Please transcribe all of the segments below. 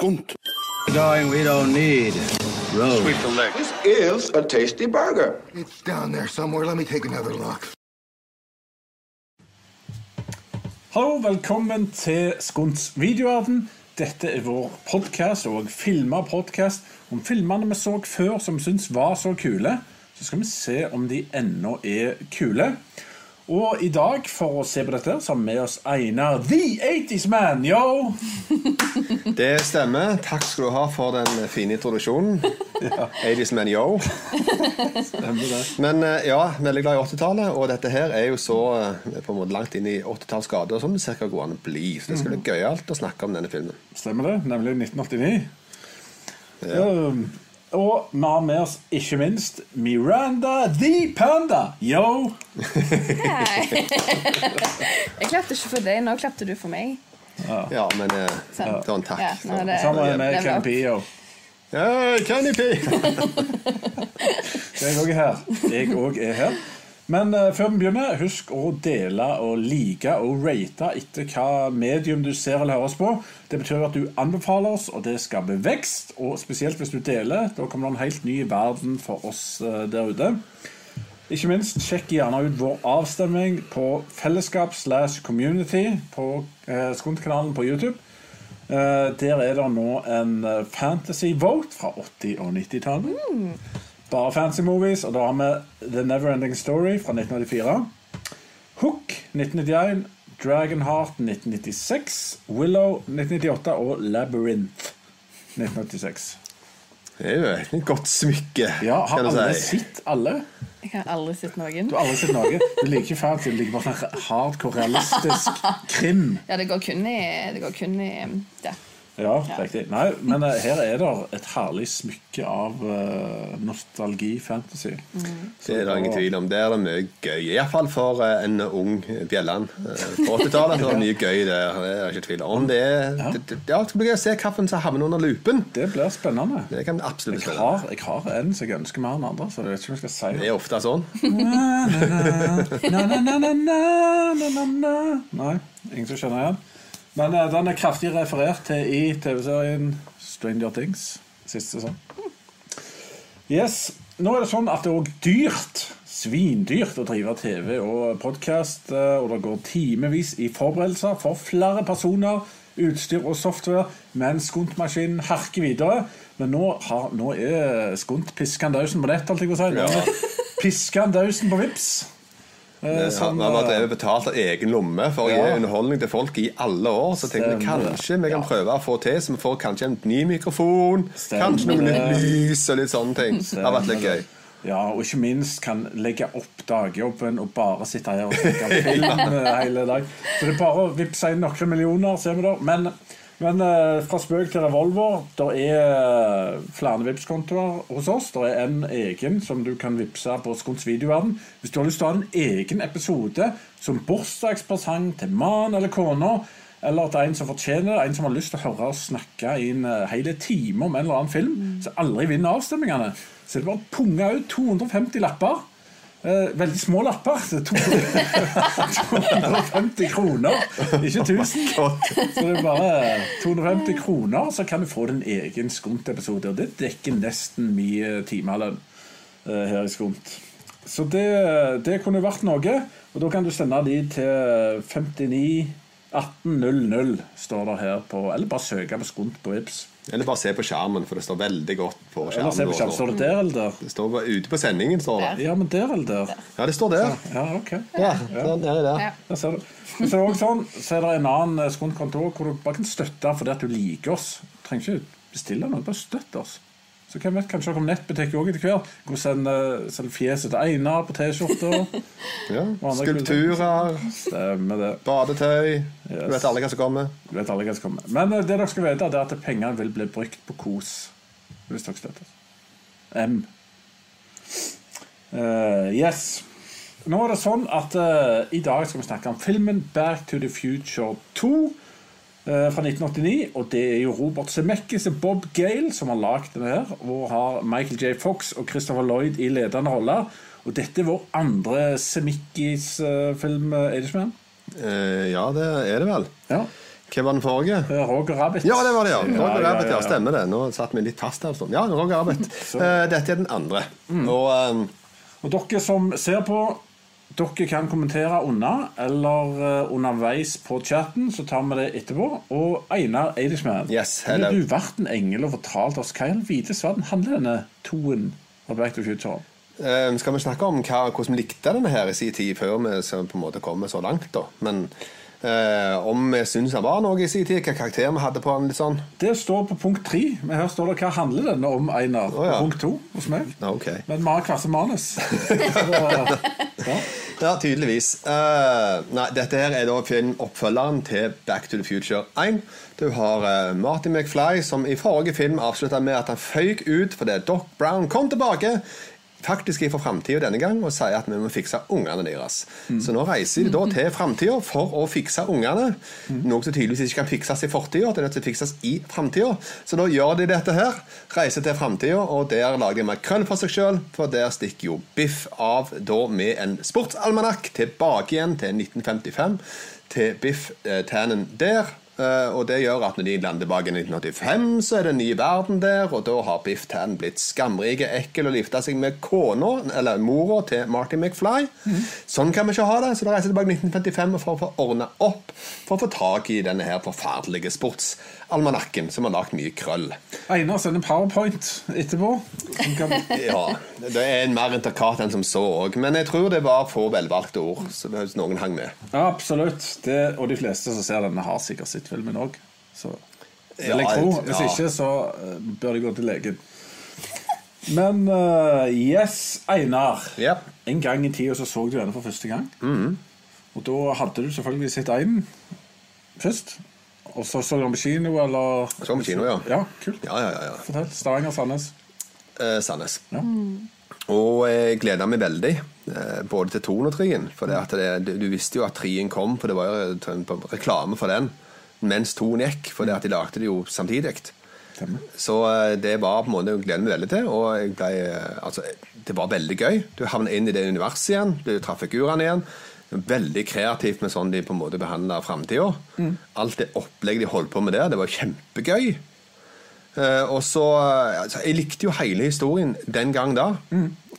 skunt. Darling, we don't need roads. This is a tasty burger. It's down there somewhere. Let me take another look. Hallo, velkommen til Skunts videoverden. Dette er vår podkast og filma podkast om filmene vi så før som vi syntes var så kule. Så skal vi se om de ennå er kule. Og i dag, for å se på dette, så har vi med oss Einar The 80's Man, yo! Det stemmer. Takk skal du ha for den fine introduksjonen. 80's Man, Yo. Men eh, ja, veldig glad i 80-tallet, og dette her er jo så eh, på en måte langt inn i 80-tallsgater som det cirka går an å bli. Så det skal bli gøyalt å snakke om denne filmen. Stemmer det? Nemlig 1989. Um, og vi har med oss ikke minst Miranda The Panda, yo! Hei. jeg klapte ikke for deg, nå klapte du for meg. Ja, men eh, Sant. en takk. Ja, nå det- Sammen med yo. Hey, Kenny P! Jeg òg er her. Jeg òg er her. Men eh, før vi begynner, husk å dele og like og rate etter hva medium du ser eller høres på. Det betyr at du anbefaler oss, og det skaper vekst. Og spesielt hvis du deler. Da kommer det en helt ny verden for oss eh, der ute. Ikke minst, sjekk gjerne ut vår avstemning på fellesskap slash community på eh, Skunt-kanalen på YouTube. Eh, der er det nå en fantasy vote fra 80- og 90-tallet. Bare fancy movies, og da har vi The Neverending Story fra 1984. Hook 1991, Dragonheart 1996, Willow 1998 og Labyrinth 1986. Det er jo et godt smykke, Ja, Har alle si. sett alle? Jeg har aldri sett noen. Du har aldri sett noen Du liker ikke fancy, du liker bare sånn hardcore realistisk krim. Ja, det går kun i, det går kun i det. Ja, riktig. Nei, men eh, her er det et herlig smykke av uh, nostalgi-fantasy. Det er det ingen tvil om. Det er det mye gøy. Iallfall for uh, en ung Bjelland eh, på 80-tallet. var det mye gøy der. Det er ikke tvil om. Det er, det, det, ja, det skal bli gøy å se hvilken som havner under lupen. Det blir spennende. Det kan absolutt Jeg har, jeg har en som jeg ønsker mer enn andre, så jeg vet ikke om jeg skal si Det er ofte sånn. Na, na, na. Nei, ingen som skjønner igjen. Men uh, den er kraftig referert til i TV-serien Stranger Things. Siste sesong. Yes. Nå er det sånn at det er òg dyrt, svindyrt, å drive TV og podkast. Og det går timevis i forberedelser for flere personer, utstyr og software, mens Skuntmaskinen harker videre. Men nå, har, nå er Skunt piskandausen på nett, holdt jeg på å si. Ja. Piskandausen på Vips. Eh, har som, vi har eh, betalt av egen lomme for å Ja. gi underholdning til folk i alle år. Så tenkte vi kanskje vi kan prøve å få til så vi får kanskje en ny mikrofon. Stemmer. Kanskje noe nytt lys og litt sånne ting. Det har vært litt gøy. Ja, og ikke minst kan legge opp dagjobben og bare sitte her og snakke film eh, hele dag. Så det er bare å vippse inn noen millioner, ser vi da. Men, men eh, fra spøk til revolver, det er eh, flere Vipps-kontoer hos oss. Det er en egen som du kan vippse på Skunts videoverden. Hvis du har lyst til å ha en egen episode som bursdagspresang til mann eller kone, eller til en som fortjener det, en som har lyst til å høre oss snakke i en eh, hele time om en eller annen film, som aldri vinner avstemmingene, så er det bare å punge ut 250 lapper. Eh, veldig små lapper. det er 250 kroner, ikke 1000. Så det er bare 250 kroner, så kan du få din egen Skunt-episode. Og det dekker nesten min timelønn eh, her i Skunt. Så det, det kunne vært noe. Og da kan du sende de til 59 1800 står det her på Eller bare søke på Skunt på Vipps. Eller bare se på skjermen, for det står veldig godt på skjermen. Eller se på skjermen, Står det der eller der? Det står ute på sendingen, står det. Ja, men der eller der? Ja, det står der. Ja, ok. Ja, den er der. Ja. Der ser du. Så er det også sånn, så er det en annen skundkontor, hvor du bare kan støtte fordi at du liker oss. Du trenger ikke bestille noe, bare støtt oss. Så hvem vet, kanskje dere kommer nettbutikk òg etter hvert. Kan sende, sende fjeset til Einar på T-skjorta. Ja. Skulpturer, Stemmer det. badetøy. Du vet alle hva som kommer. Du vet alle hva som kommer. Men eh, det dere skal vite, er at pengene vil bli brukt på kos. Hvis dere støtter. M. Uh, yes. Nå er det sånn at uh, i dag skal vi snakke om filmen Back to the Future 2 eh, fra 1989. Og det er jo Robert Zemeckis og Bob Gale som har lagd den her. Og har Michael J. Fox og Christopher Lloyd i ledende roller. Og dette er vår andre Zemeckis-film, er det ikke Eh, ja, det er det vel. Ja. Hva var den forrige? Eh, Roger Rabbit. Ja, det var det, ja. Ja, Roger ja, Rabbit, ja, ja. stemmer det. Nå satt vi litt fast her stund. Ja, Roger Rabbit. Eh, Dette er den andre. Mm. Og um... Og dere som ser på, dere kan kommentere under eller eh, underveis på chatten, så tar vi det etterpå. Og Einar Eidishman, Yes, ville du vært en engel og fortalt oss hva i all hvite verden handler denne toen av Back to Future om? eh, skal vi snakke om hva, hvordan vi likte denne her i sin tid, før vi på en måte kommer så langt, da. Men eh, om vi syns han var noe i sin tid, hva karakter vi hadde på han, litt sånn. Det står på punkt tre. Men her står det hva handler denne om, Einar. Oh, ja. På punkt to hos meg. Okay. ok. Men vi har hvert manus. Ja. Ja, tydeligvis. Eh, nei, dette her er da film oppfølgeren til Back to the Future 1. Du har eh, Martin McFly, som i forrige film avslutta med at han føyk ut fordi Doc Brown kom tilbake. Faktisk fra framtida denne gang og sier at vi må fikse ungene deres. Så nå reiser de da til framtida for å fikse ungene. Noe som tydeligvis ikke kan fikses i fortida. Det er nødt til å fikses i framtida. Så da gjør de dette her. Reiser til framtida, og der lager de makrell for seg sjøl. For der stikker jo Biff av da med en sportsalmanakk tilbake igjen til 1955. Til Biff eh, Tannen der. Eh, og det gjør at når de lander tilbake i 1985, så er det en ny verden der, og da har Biff Tan blitt skamrike, ekkel og gifta seg med kona, eller mora til Marty McFly. Sånn kan vi ikke ha det, så da reiser jeg tilbake i 1955 for å få ordna opp, for å få tak i denne her forferdelige sportsalmanakken som har lagt mye krøll. Einar sender powerpoint etterpå. Ja, det er en mer intrikat enn som så òg, men jeg tror det var få velvalgte ord, så hvis noen hang med. Ja, absolutt. Det, og de fleste som ser denne, har sikkert sett filmen òg. Så vil jeg tro. Hvis ikke, så eh, bør de gå til legen. Men uh, yes, Einar. Yep. En gang i tida så så du denne for første gang. Mhm. Og da hadde du selvfølgelig sett einen først. Og så så du kino, eller Så om kino, ja. Ja, kult. Ja, ja, ja. ja. Fortell. Stavanger, Sandnes. Eh, Sandnes. Ja. Og jeg gleda meg veldig, eh, både til toen og treen. For det du, visste jo at treen kom, for det var jo reklame for den. Mens toen gikk, for det at de lagde det jo samtidig. Så eh, det var på en måte jeg gleder meg veldig til. Og ble, eh, altså, det var veldig gøy. Du havnet inn i det universet igjen. Du traff figurene igjen. Veldig kreativt med sånn de på en måte behandla framtida. Alt det opplegget de holdt på med der, det var kjempegøy. Uh, og så altså, Jeg likte jo hele historien den gang da.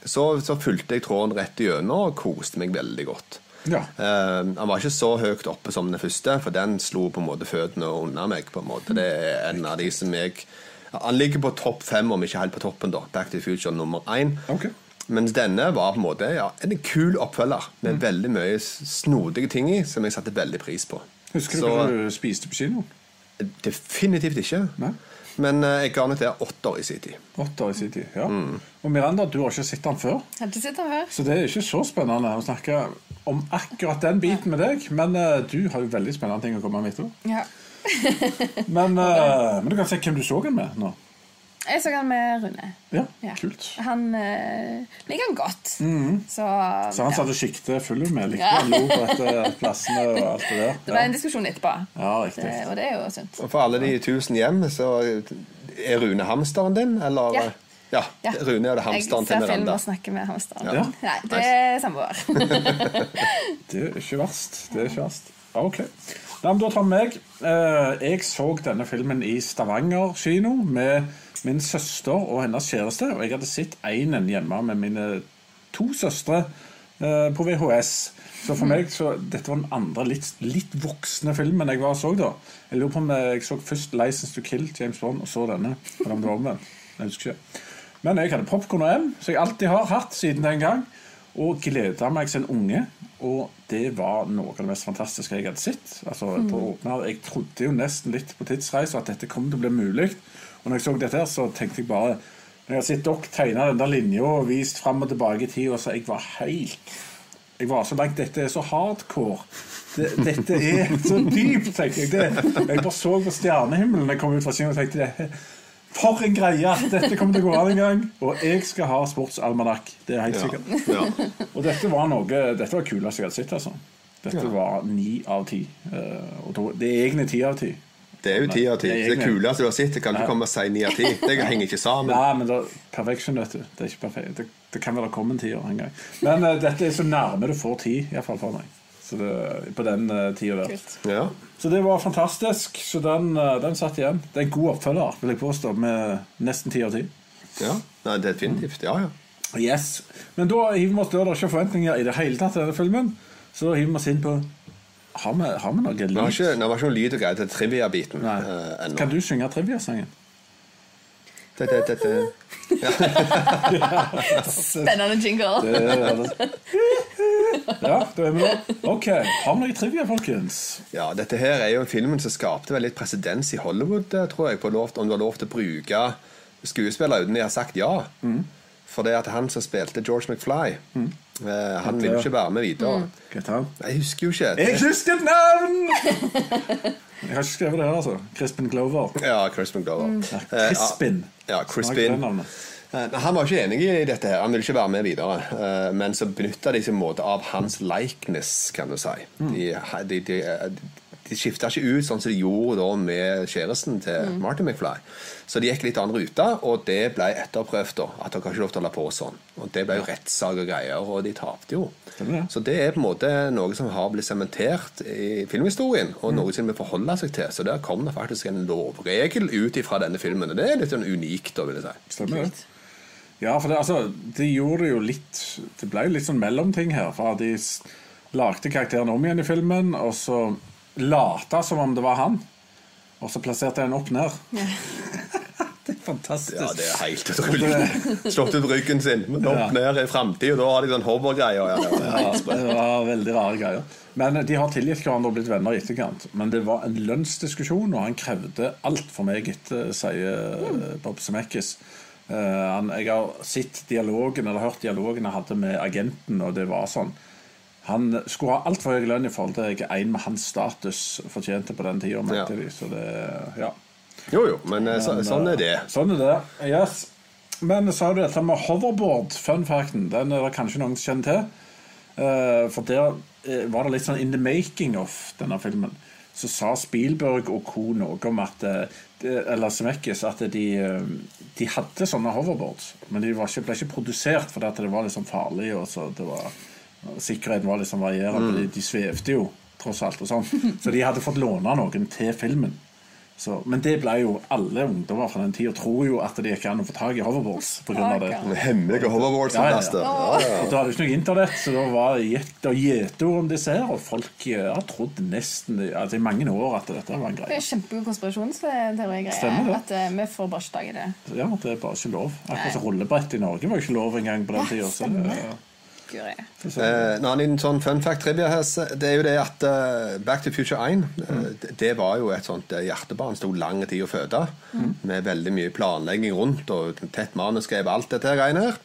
Så, så fulgte jeg tråden rett igjennom og koste meg veldig godt. Ja. Uh, han var ikke så høyt oppe som den første, for den slo på en måte føttene unna meg. på en måte. Det er en av de som jeg Han ligger på topp fem, om ikke helt på toppen, da. Back to the Future nummer én. Ok. Mens denne var på en måte ja, en kul oppfølger med veldig mye snodige ting i som jeg satte veldig pris på. Husker du hva du spiste på kino? Definitivt ikke. Nei. Men eh, jeg ga den til åtter i sin tid. Åtte år i sin tid. Ja. Mm. Og Miranda, du har ikke sett den før. Har ikke sett den før? Så det er ikke så spennende å snakke om akkurat den biten med deg. Men uh, du har jo veldig spennende ting å komme med etterpå. Ja. Men, uh, men du kan se hvem du så den med nå. Jeg så han med Rune. Ja, Ja. kult. Han øh, liker han godt. Så, -hmm. Så han ja. satt og siktet full med. Likte Ja. han lo på etter plassene og alt det der. Det var en diskusjon etterpå. ja riktig. Det, og det er jo sunt. Og for alle de tusen hjem, så er Rune hamsteren din, eller? Ja. Ja, Ja. Rune er det hamsteren til ser film og snakker med hamsteren. Ja. Nei, det er samboer. Det er ikke verst. Det er ikke verst. Ok. Da, men da tar vi meg. Eh, Jeg så denne filmen i Stavanger kino med min søster og hennes kjæreste. Og jeg hadde sett einen hjemme med mine to søstre eh, på VHS. Så for meg så dette var den andre litt, litt voksne filmen jeg var og så da. Jeg lurer på om jeg så først 'License to Kill', James Bond, og så denne. Eller om det var omvendt. Jeg husker ikke. Men jeg hadde popkorn og M, som jeg alltid har hatt siden den gang. Og gleda meg som en unge. Og det var noe av det mest fantastiske jeg hadde sett. Altså, på åpner, jeg trodde jo nesten litt på tidsreise at dette kom til å bli mulig. Og når jeg så dette, her, så tenkte jeg bare Når jeg har sett dere tegne den der linja og vist fram og tilbake i tid, og så jeg var helt Jeg var så langt Dette er så hardcore. Det, dette er så dypt, tenker jeg. Det, jeg bare så på stjernehimmelen da jeg kom ut fra kinoen og tenkte det, For en greie! Dette kommer til å gå an en gang. Og jeg skal ha sportsalmanakk. Det er helt sikkert. Ja. Og dette var noe Dette var kulest jeg hadde sett. altså Dette var ni av ti. Eh, og det er egentlig ti av ti. Det er jo ti av ti. Det er kuleste du har sett, det kan du ikke komme og si ni av ti. Det henger ikke sammen. Nei, men det, perfection, vet du. Det er ikke perfekt. Det, det kan vel ha kommet en tier en gang. Men uh, dette er så nærme du får ti, iallfall for meg. Så det, på den uh, tida der. Kult. Ja. Så det var fantastisk. Så den, uh, den satt igjen. Det er en god oppfølger, vil jeg påstå, med nesten ti av ti. ja. Nei, definitivt. Ja, ja. Yes. Men da hiver vi oss da, det er ikke forventninger i det hele tatt til denne filmen. Så da hiver vi oss inn på Har vi, har vi noe lyd? ikke, det var ikke noe lyd og greier til trivia-biten ennå. Kan du synge trivia-sangen? Det, det, det, det. Spennende jingle. Ja, da er vi der. Ok, Har vi noe trivia, folkens? Ja, dette her er jo filmen som skapte vel litt presedens i Hollywood, eh, tror jeg, på lov, om du har lov til å bruke skuespillere uten de har sagt ja. For det at han som spilte George McFly, eh, han ville jo ikke være med videre. Mm. jeg husker jo ikke. Jeg husker et navn! Jeg har ikke skrevet det her, altså. Crispin Glover. Ja, Crispin Glover. Eh, Crispin. Ja, Crispin. Eh, Han var ikke enig i dette, her Han ville ikke være med videre. Eh, Men så benytta de seg måte av hans likeness, kan du si. De, de, de, de skifta ikke ut sånn som de gjorde da med kjæresten til Martin McFly. Så de gikk litt annen rute, og det ble etterprøvd. da At dere har ikke lov til å holde på sånn. Og det ble jo rettssak og greier, og de tapte jo. Så det er på en måte noe som har blitt sementert i filmhistorien, og noe som vi forholder seg til. Så der kom det faktisk en lovregel ut ifra denne filmen, og det er litt sånn unikt, da, vil jeg si. Stemmer det? Ja, for det, altså, de gjorde jo litt Det ble jo litt sånn mellomting her. For de lagde karakterene om igjen i filmen, og så lata som om det var han. Og så plasserte jeg den opp ned. det er fantastisk. Ja, det er helt utrolig. Slått ut ryggen sin, men opp Ja. ned i framtida. Da har de sånn hovergreier. Ja, det Ja, det var veldig rare greier. Men de har tilgitt hverandre og blitt venner i etterkant. Men det var en lønnsdiskusjon, og han krevde altfor meget, eh, sier eh, Bob Zemeckis. Uh, han, jeg har sett dialogen, eller hørt dialogen jeg hadde med agenten, og det var sånn. Han skulle ha altfor høy lønn i forhold til hva en med hans status fortjente på den tida. Ja. De. Så det, ja. Jo, jo, men men så, sånn er det. eh, Sånn er det. Yes. Men sa du dette med hoverboard, fun facten, den er det kanskje noen som kjenner til. Eh, for der eh, var det litt sånn in the making of denne filmen. Så sa Spielberg og co. noe om at eh, det- Eller Zemeckis at de, eh, de hadde sånne hoverboards, men de var ikke, ble ikke produsert fordi at det var litt sånn farlig. Og så det var, sikkerheten var liksom varierende. De, de svevde jo tross alt. og sånn Så de hadde fått låne noen til filmen. Så, men det ble jo alle ungdommer fra den tida tror jo at det gikk an å få tak i hoverboards på grunn av det. Hemmelige hoverboards Ja, ja, ja. Ja, ja. Da hadde ikke noe internett, så da var det gjetord om disse her. Og folk har trodd nesten altså, i mange år at dette var en greie. Det er kjempegod konspirasjonsteori-greie. Stemmer det. At uh, vi får bare ikke tak i det. Ja, Det er bare ikke lov. Akkurat som rullebrett i Norge var ikke lov engang på den tida. Guri. Eh, en annen sånn fun fact trivia her, det er jo det at eh, Back to Future 1 eh, det- Det var jo et sånt hjertebarn. Sto lang tid å føde. Med veldig mye planlegging rundt og tett manuskrev alt dette her greiene her.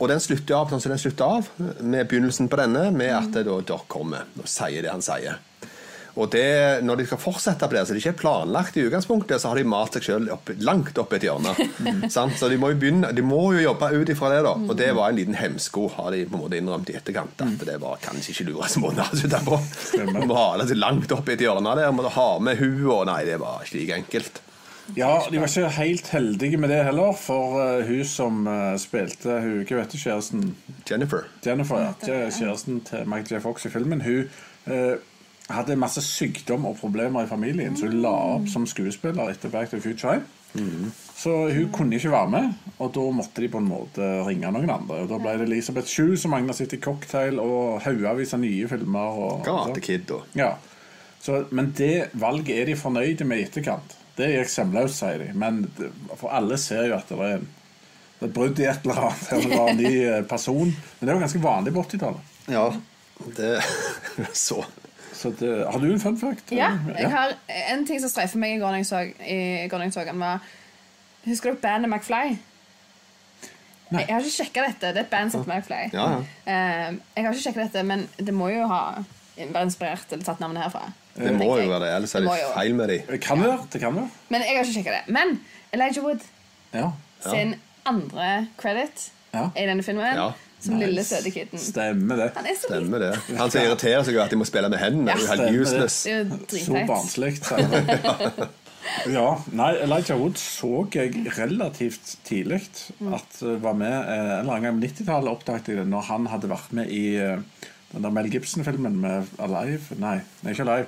Og den slutter av sånn som den slutter av, med begynnelsen på denne, med at det da Doc kommer og sier det han sier. Og det, når de skal fortsette på det, så det ikke er planlagt i utgangspunktet, så har de malt seg sjøl langt opp et hjørne. Mm. Så de må, jo begynne, de må jo jobbe ut ifra det, da. Og det var en liten hemsko, har de på en måte innrømt i etterkant. At det var kanskje ikke lurest måte å sitte på. Stemmer. Må hale seg langt opp i et hjørne der, må ha med hun og Nei, det var ikke like enkelt. ja, de var ikke helt heldige med det heller, for uh, hun som uh, spilte hun, Hva heter kjæresten Jennifer. Jennifer, ja. Kjæresten til Michael J. Fox i filmen. Hun eh, hadde masse sykdom og problemer i familien, så hun la opp som skuespiller etter Back to the Future Mm. Så hun kunne ikke være med, og da måtte de på en måte ringe noen andre. Og Da ble det Elisabeth Shue som Agna sitt i cocktail, og haugevis av nye filmer. Og, Gatekid, Kid og ja. så, men det valget er de fornøyde med i etterkant. Det gikk semløst, sier de. Men for alle ser jo at det er er et brudd i et eller annet. eller Det var en ny eh, person. Men det var ganske vanlig på 80-tallet. Ja. Det Så. Så det, har du en fun fact? Ja, jeg har en ting som streifer meg i var Husker dere bandet McFly? Nei. Jeg har ikke sjekka dette. Det er et band som heter McFly. Ja, ja. Eh, jeg har ikke sjekka dette, men det må jo ha være inspirert eller tatt navnet herfra. Det må jo være det, ellers er Det det feil med dem. Det kan være. Det kan være. Men jeg har ikke sjekka det. Men Elijah Wood Ja. sin andre credit Ja. i denne filmen Ja. som lille søte kitten. Stemmer det. Han er så Stemmer det. Han som irriterer seg over at de må spille med hendene. Det er jo helt useless. Så barnslig. Ja, nei, Elijah Wood så jeg relativt tidlig at det var med eh, en eller annen gang på 90-tallet. oppdaget jeg det når han hadde vært med i eh, Den der Mel Gibson-filmen med Alive Nei, ikke Alive.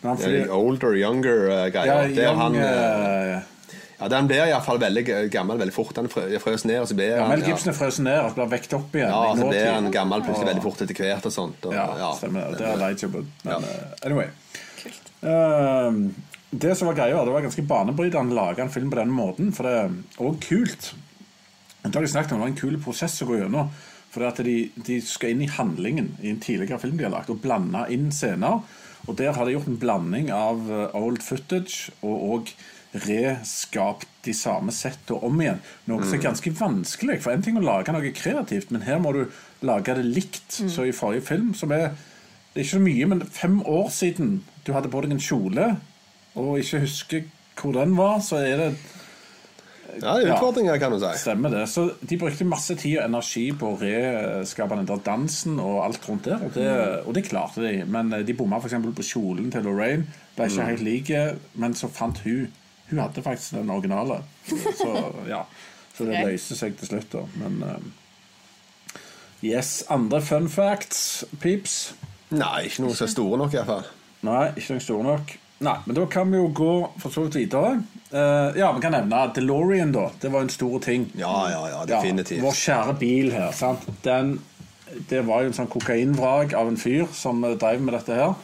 Men han Det er flyr- older, younger uh, greier. ja, det er young, han, eh, eh, ja, Den blir iallfall veldig gammel veldig fort. Den frø- frøs ned, og så blir ja, Mel Gibson er frøs ned og blir vekt opp igjen. Ja, så blir den han gammel plutselig Og- veldig fort etter hvert og sånt. Og, Ja, stemmer det. Det er Wood. Men Ja. eh, anyway. Ehm, det som var greia, det var ganske banebrytende å lage en film på den måten, for det er òg kult. Det har de snakket om, det var en kul prosess å gå gjennom. For det at de, de skal inn i handlingen i en tidligere film de har lagt, og blande inn scener. Og der har de gjort en blanding av eh, old footage og òg reskapt de samme settene om igjen. Noe som er ganske vanskelig. For en ting å lage noe kreativt, men her må du lage det likt. Så i forrige film, som er det er ikke så mye, men fem år siden du hadde på deg en kjole, og ikke husker hvor den var, så er det Ja, det er utfordringer, kan du si. Stemmer det. Så de brukte masse tid og energi på å reskape den der dansen og alt rundt der, og det, og det klarte de. Men eh, de bomma f.eks. på kjolen til Lorraine. Ble ikke helt like, men så fant hun Hun hadde faktisk den originale. Så ja. Så det løser seg til slutt, da. Men uh, Yes. Andre fun facts, peeps? Nei, ikke noe er store nok, iallfall. Nei, ikke noen store nok. Nei, men da kan vi jo gå for så vidt videre. Uh, ja, vi kan nevne DeLorean, da. Det var en stor ting. Ja, ja, ja, definitivt. Ja, vår kjære bil her. sant? Den, det var jo en sånn kokainvrak av en fyr som eh, drev med dette her.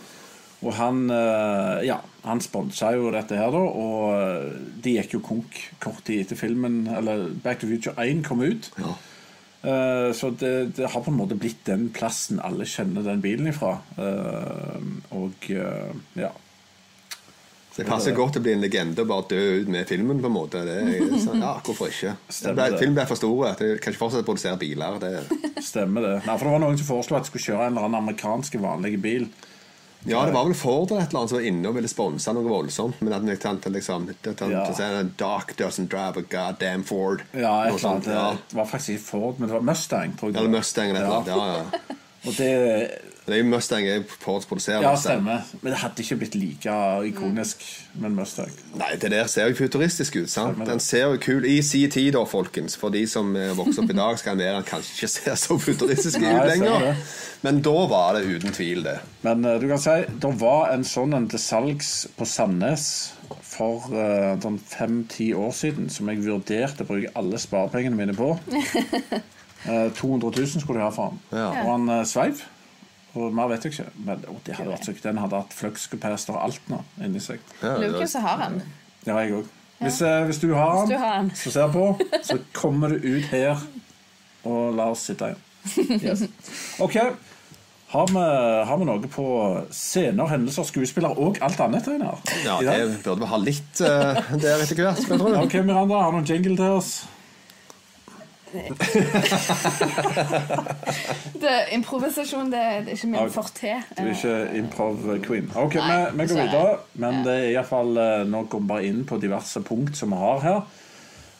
Og han eh, ja, han sponsa jo dette her, da. Og eh, de gikk jo konk kort tid etter filmen, eller Back to Future 1 kom ut. Ja. Eh, så det, det har på en måte blitt den plassen alle kjenner den bilen ifra. Og ja. Så det passer godt å bli en legende og bare dø ut med filmen, på en måte. Det er, sånn, ja, hvorfor ikke? Ble, filmen ble for store. at Jeg kan ikke fortsette å produsere biler. Det, Stemmer det. Nei, for Det var noen som foreslo at de skulle kjøre en eller annen amerikansk vanlig bil. Ja, det var vel Ford eller et eller annet som var inne og ville sponse noe voldsomt. Men at tenkte liksom Ja. Doc doesn't drive a goddamn Ford. Ja, et eller annet. ja. Det var faktisk ikke Ford, men det var Mustang. tror jeg. Eller. Mustang eller et eller annet. Ja, ja. Og det, Det er jo Mustang jeg Ford produserer. ja, stemmer. Men det hadde ikke blitt like ikonisk med en Mustang. Nei, det der ser jo futuristisk ut. sant? Den ser jo kul i si tid, da, folkens. For de som eh, vokser opp i dag, skal den være den kanskje ikke ser så futuristisk Nei, ut lenger. Men da var det uten tvil det. Men uh, du kan si det var en sånn en til salgs på Sandnes for eh, sånn fem-ti år siden som jeg vurderte å bruke alle sparepengene mine på. Uh, 200 000 skulle de ha for den. Ja. Og han uh, sveiv. Og mer vet jeg ikke. Men å, det hadde vært så, den hadde hatt fluxcapacitor og alt nå inni seg. Ja, Lurer på hvem har den. Det har jeg òg. Hvis, eh, hvis du har den, som ser på, så kommer du ut her og la oss sitte igjen. Yes. OK. Har vi, har vi noe på scener, hendelser, skuespillere og alt annet? Einar? ja, det burde vi ha litt uh, der etter hvert. OK, Miranda, har du noen jingle til oss? Det, improvisasjon det, det er ikke min forte. Du er ikke improv-queen. OK, Nei, vi, vi går videre. Men Ja. det er iallfall Nå går vi bare inn på diverse punkt som vi har her.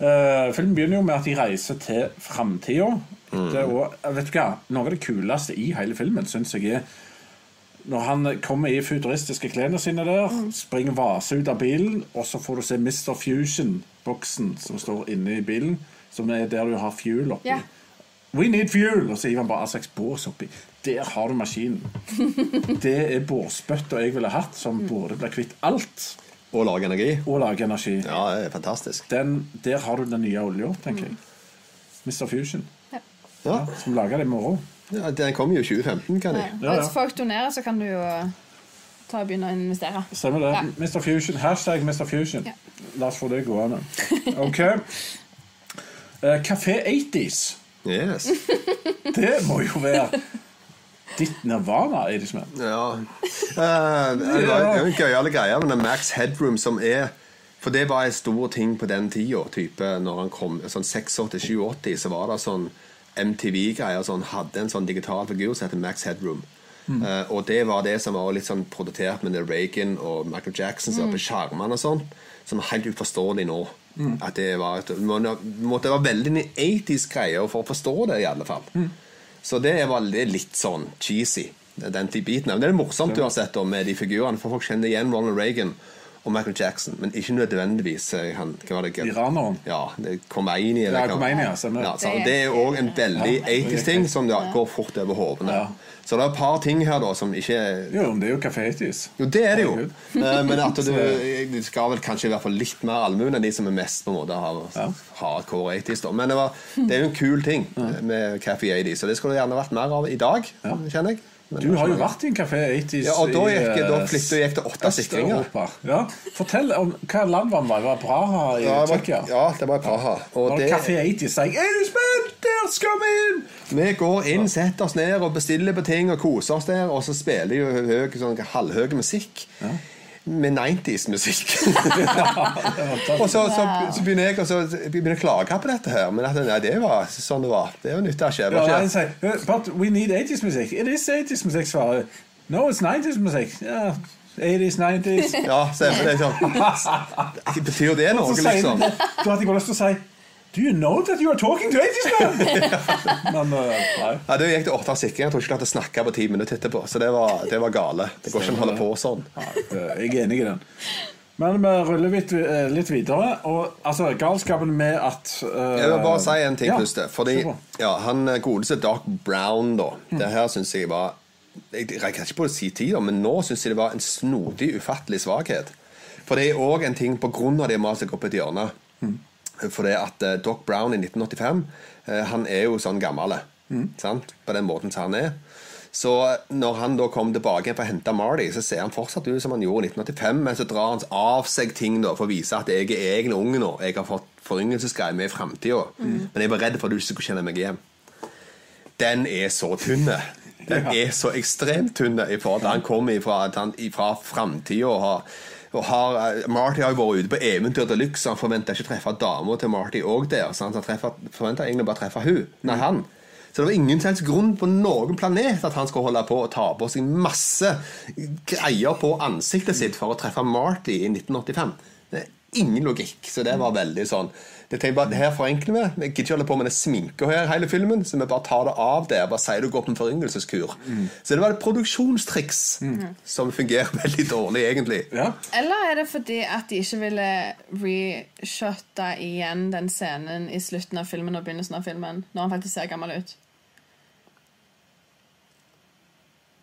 Uh, filmen begynner jo med at de reiser til framtida. Mm. Vet du hva? Noe av det kuleste i hele filmen syns jeg er når han kommer i futuristiske klærne sine der, Mm. springer vase ut av bilen, og så får du se Mr. Fusion-boksen som står inne i bilen, som er der du har fuel oppi. Ja. We need fuel! Og så hiver han bare seks bås oppi. Der har du maskinen. Det er båsbøtta jeg ville hatt, som både blir kvitt alt Og lage energi. og lager energi. Ja, det er fantastisk. Den, der har du den nye olja, tenker jeg. Mr. Fusion. Ja, Som lager det i morgen. ja Den kommer jo i 2015, kan jeg. Ja, ja. Hvis folk donerer, så kan du jo ta og begynne å investere. Stemmer det. Ja. Mr. Fusion. Hashtag Mr. Fusion. Ja. La oss få det gående. OK. Eh, Café 80s. Yes. Det må jo være ditt nirvana, Eidisman. Ja. Uh, det var en gøyale greie med Max Headroom som er For det var en stor ting på den tida. Type, når han kom sånn 86-87, så var det sånn MTV-greier som hadde en sånn digital figur som heter Max Headroom. Eh, og det var det som var litt sånn produsert med Reagan og Michael Jackson som var på skjermene og sånn, som er helt uforståelig nå. At det var et, måtte være veldig 80s-greier for å forstå det, i alle fall. Så det er veldig litt sånn cheesy, den type biten. Men det er morsomt uansett med de figurene, for folk kjenner igjen Ronald Reagan og Michael Jackson, men ikke nødvendigvis eh, han, hva var det? Iraneren. Ja, det Khomeini. eller Ja, Khomeini, ja. Ja, så det er òg en veldig Ja. 80s-ting som ja, går fort over hodene. Ja. Så det er et par ting her da som ikke Jo, men det er jo Café 80s. Jo, det er det jo. Eh, Men at du, du skal vel kanskje i hvert fall litt mer allmuen enn de som er mest på en måte har Ja. hardcore 80s. da. Men det, var, det er jo en kul ting med Café 80, så det skulle det gjerne vært mer av i dag, kjenner jeg. Men- Du har jo vært i en Café 80s Ja, og da i, gikk, da eh, flyttet jeg til åtte sikringer. Ja. Fortell om hva land var det? Var det Praha i Ja, Tsjekkia? ja, det var i Praha. Og det, Café 80s sier '80s man, der skal vi inn!' vi går inn, setter oss ned og bestiller på ting og koser oss der, og så spiller jo høy, sånn halvhøy musikk. Med 90s-musikk. og så, så, så begynner jeg og så begynner å klage på dette her. Men at, nei, det var sånn det var. Det var nytt av skje. Ja, var sier, "Uh, But we need 80s musikk. It is 80s musikk, svarer No, it's 90s musikk. Yeah. 80s, 90s. Ja, stemmer det. Sånn. Betyr det noe, liksom? Du hadde ikke lyst til å si Do you know that you are talking to 80s man? Men uh, nei. Ja, Det gikk til åtte sikringer. Jeg tror ikke du klarte å snakke på ti minutter etterpå. Så det var, det var gale. Det går ikke an å holde på sånn. Ja, det- Jeg er enig i den. Men vi ruller litt, eh, litt videre. Og altså, galskapen med at uh, Jeg vil bare si en ting ja, først. Fordi ja, han godeste Doc Brown, da Det her syns jeg var Jeg rekker ikke på å si tid, men nå syns jeg det var en snodig, ufattelig svakhet. For det er òg en ting på grunn av det maset seg opp et hjørne. For det at eh, Doc Brown i 1985 eh, Han er jo sånn gammel. Mm. På den måten som han er. Så når han da kom tilbake for å hente Marty, så ser han fortsatt ut som han gjorde i 1985, men så drar han av seg ting da for å vise at jeg er egentlig ung nå. Jeg har fått foryngelsesgreier med i framtida. Men jeg var redd for at du ikke skulle kjenne meg igjen. Den er så tynn. Den er så ekstremt tynn i forhold til han kommer ifra, at ifra framtida og har og har, eh, Marty har jo vært ute på eventyr lykke, så han forventa ikke å treffe dama til Marty òg der. Så han forventa egentlig bare å treffe hun, nei han. Så det var ingen som grunn på noen planet at han skulle holde på å ta på seg masse greier på ansiktet sitt for å treffe Marty i 1985. Det er ingen logikk. Så det var veldig sånn det tenker bare, det her forenkler vi. Vi gidder ikke holde på med det sminka her hele filmen, så vi bare tar det av der. Bare sier du går på en foryngelseskur. Så det var et produksjonstriks som fungerer veldig dårlig, egentlig. Ja. Eller er det fordi at de ikke ville reshotte igjen den scenen i slutten av filmen og begynnelsen av filmen, når han faktisk ser gammel ut?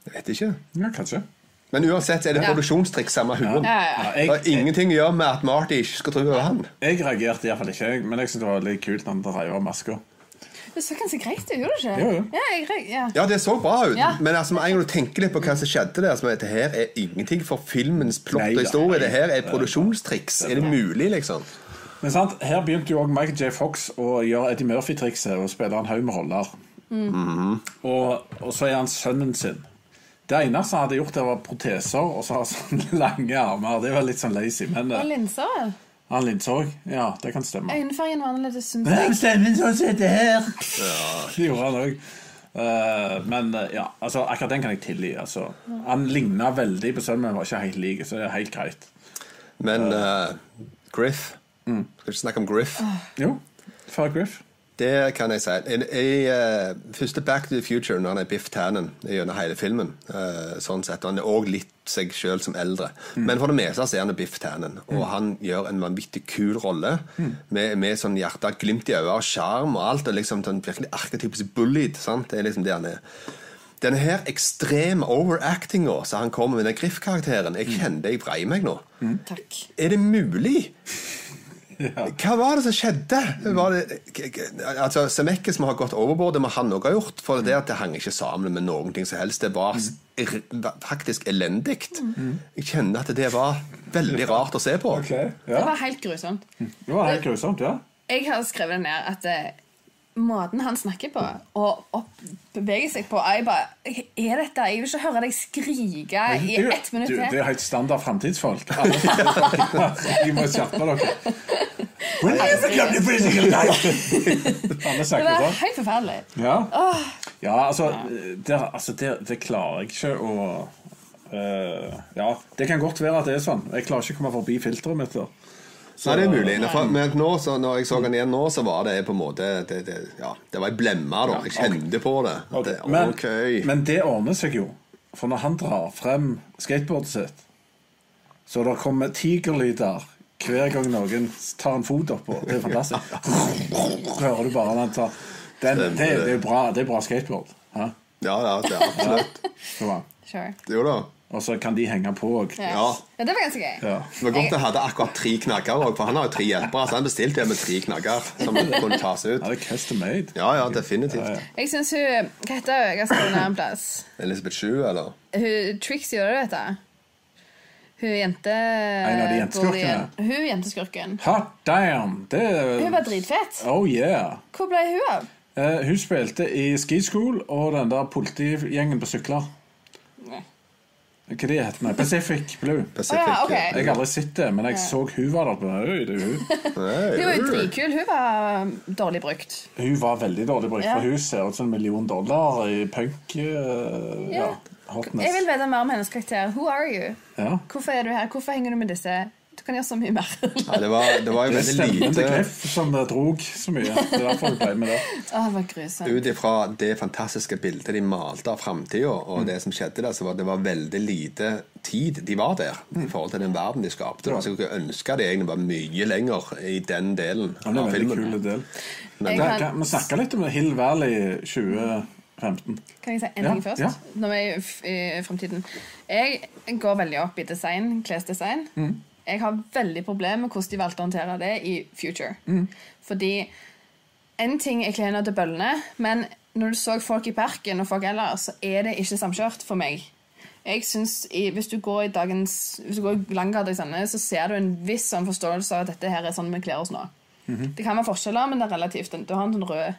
Jeg vet ikke. ja, kanskje. Men uansett er det Ja. produksjonstriks samme huen. Ja, ja. Ja, Det har ingenting å gjøre med at Marty ikke skal tro det var han. jeg reagerte iallfall ikke, jeg, men jeg syntes det var litt kult når han dreiv av maska. Det så ganske greit ut, gjorde det ikke? Jo, jo. Ja, jeg, ja. Ja, det så bra ut, Ja. men altså, en gang du tenker litt på hva som skjedde der, så er det her er ingenting for filmens plott og historie. Det her er produksjonstriks. Er det mulig, liksom? Men sant, her begynte jo også Michael J. Fox å gjøre Eddie Murphy-trikset og spille en haug med roller. og, og så er han sønnen sin. Det eneste han hadde gjort, det var proteser og så har sånne lange armer. Det var litt sånn lazy, men Og eh, linser, han linser òg. Ja, det kan stemme. Øyenfargen var annerledes, syns jeg. Stemmen sånn som dette her. Det gjorde han òg. men uh, ja, altså, akkurat den kan jeg tilgi. Altså. Han ligna veldig på sønnen, men var ikke helt lik, så det er helt greit. Men uh, Griff Mm. Skal ikke snakke om Griff. Jo, far Griff. Det kan jeg si. I, i uh, første Back to the Future, når han er Biff Tannen gjennom hele filmen uh, sånn sett, Han er òg litt seg sjøl som eldre. Men for det meste så er han Biff Tannen, og han gjør en vanvittig kul rolle. Med, med sånn hjerte, glimt i øyet og sjarm og alt. og liksom sånn Virkelig arketypisk bullied. sant? Det er liksom det han er. Denne her ekstreme overactinga som han kommer med, den Griff-karakteren Jeg kjente jeg vrei meg nå. Takk. Er det mulig? Hva var det som skjedde? Var det, altså, Semekkes må ha gått overbord. det må han òg ha gjort. For det at det hang ikke sammen med noen ting som helst. Det var var faktisk elendig. Jeg kjenner at det var veldig rart å se på. Ok, Det var helt grusomt. Det var helt grusomt, ja. Jeg har skrevet ned at eh, måten han snakker på og beveger seg på er bare Er dette Jeg vil ikke høre deg skrike i ett minutt til. det er helt standard framtidsfolk. De må skjerpe dere. Alle Det snakker var sånn. helt forferdelig. Ja, ja altså, det, altså det, det klarer jeg ikke å uh, Ja, det kan godt være at det er sånn. Jeg klarer ikke å komme forbi filteret mitt. Da. Nei, det er mulig. For, men nå, så, når jeg så den igjen nå, så var det på en måte Det, det, ja, det var ei blemme, da. Jeg kjente på det. Okay. det Men, ok. men det ordner seg jo. For når han drar frem skateboardet sitt, Så det kommer tigerlyder hver gang noen tar en fot oppå. Det er fantastisk. Hører du bare han tar den, det, det er bra, det er bra skateboard. Ha? Ja, ja, det er absolutt. Så. Sure. Jo da. Og så kan de henge på òg. Ja. Ja. ja, det var ganske gøy. Ja. Det var godt jeg hadde akkurat tre knagger òg, for han har jo tre hjelpere. Så han bestilte det med tre knagger som kunne tas ut. Ja, det er custom made. Ja, ja, definitivt. Ja, ja. Jeg syns hun Hva heter hun? Jeg har skrevet en plass. Elisabeth Shue, eller? Hun Trixie, gjør det, vet du? Hun jente... En av de jenteskurkene? Hun jenteskurken. Hot damn! Det Hun var dritfett. Oh yeah. Hvor ble hun av? Uh, hun spilte i Ski School og den der politigjengen på sykler. Hva det heter det? Pacific Blue. Pacific. oh, ja, okay. Jeg har aldri sett det, men jeg så hun var der. på Øy, det er hun. Hun var jo dritkul. Hun var dårlig brukt. hun var veldig dårlig brukt, Ja. for hun ser ut som en million dollar i punk. Uh, ja, Ja. hotness. Jeg vil vite mer om hennes karakter. Who are you? Ja. Hvorfor er du her? Hvorfor henger du med disse? Du kan gjøre så mye mer. Ja, det, var, det var jo Det veldig lite Det Cliff som eh, drog så mye. Det er derfor hun ble med det. Det var grusomt. Ut ifra det fantastiske bildet de malte av framtida, Mm. og det som skjedde der, så var det var veldig lite tid de var der i forhold til den verden de skapte. Så jeg ønska de egentlig var mye lenger i den delen Ja, det er av filmen. kul del. Men- Da kan vi snakker litt om Hill Valley 2015. Kan jeg si en Ja, ting først? ja. Når vi er i i fremtiden. Jeg går veldig opp i design, klesdesign. Mm. Jeg har veldig problemer med hvordan de valgte å håndtere det i Future. Mm. Fordi en ting er klærne til bøllene, men når du så folk i parken og folk ellers, så er det ikke samkjørt for meg. Jeg synes, i, Hvis du går i dagens Hvis du går i Langgata i Sandnes, så ser du en viss sånn forståelse av at dette her er sånn vi kler oss nå. Mhm. Det kan være forskjeller, men det er relativt. Du har en sånn rød,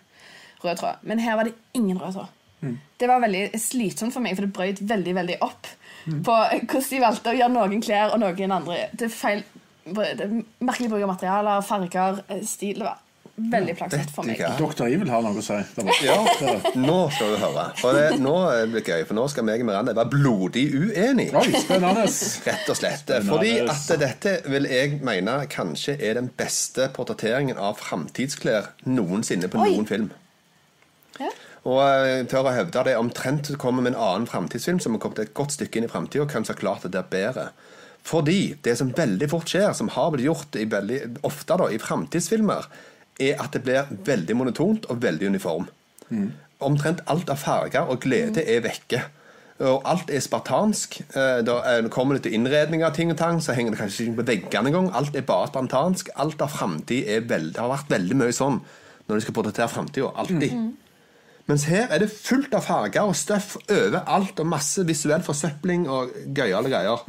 rød tråd. Men her var det ingen rød tråd. Mm. Det var veldig slitsomt for meg, for det brøt veldig veldig opp Mm. På hvordan de valgte å gjøre noen klær og noen andre. Det er feil det er Merkelig bruk av materialer, farger, eh, stil. Det var veldig plagsomt for meg. Doktor. Evil har noe å si. Ja, nå skal du høre. For det, nå blir det gøy, for nå skal meg og Miranda være blodig uenige. Oi, spennende! Rett og slett. Spennende. Fordi at dette vil jeg mene kanskje er den beste portretteringen av framtidsklær noensinne på Oi. noen film. Ja. Og jeg tør å hevde det omtrent kommer med en annen framtidsfilm som har kommet et godt stykke inn i framtida, kanskje har klart det er bedre. Fordi det som veldig fort skjer, som har blitt gjort i veldig, ofte da, i framtidsfilmer, er at det blir veldig monotont og veldig uniform. Omtrent alt av farger og glede er vekke. Og alt er spartansk. Eh, Da er- kommer det til innredning av ting og tang, så henger det kanskje ikke på veggene engang. Alt er bare spartansk. Alt av framtid har vært veldig mye sånn når de skal portrettere framtida. Alltid. Mens her er det fullt av farger og støff overalt, og masse visuell forsøpling og gøyale greier.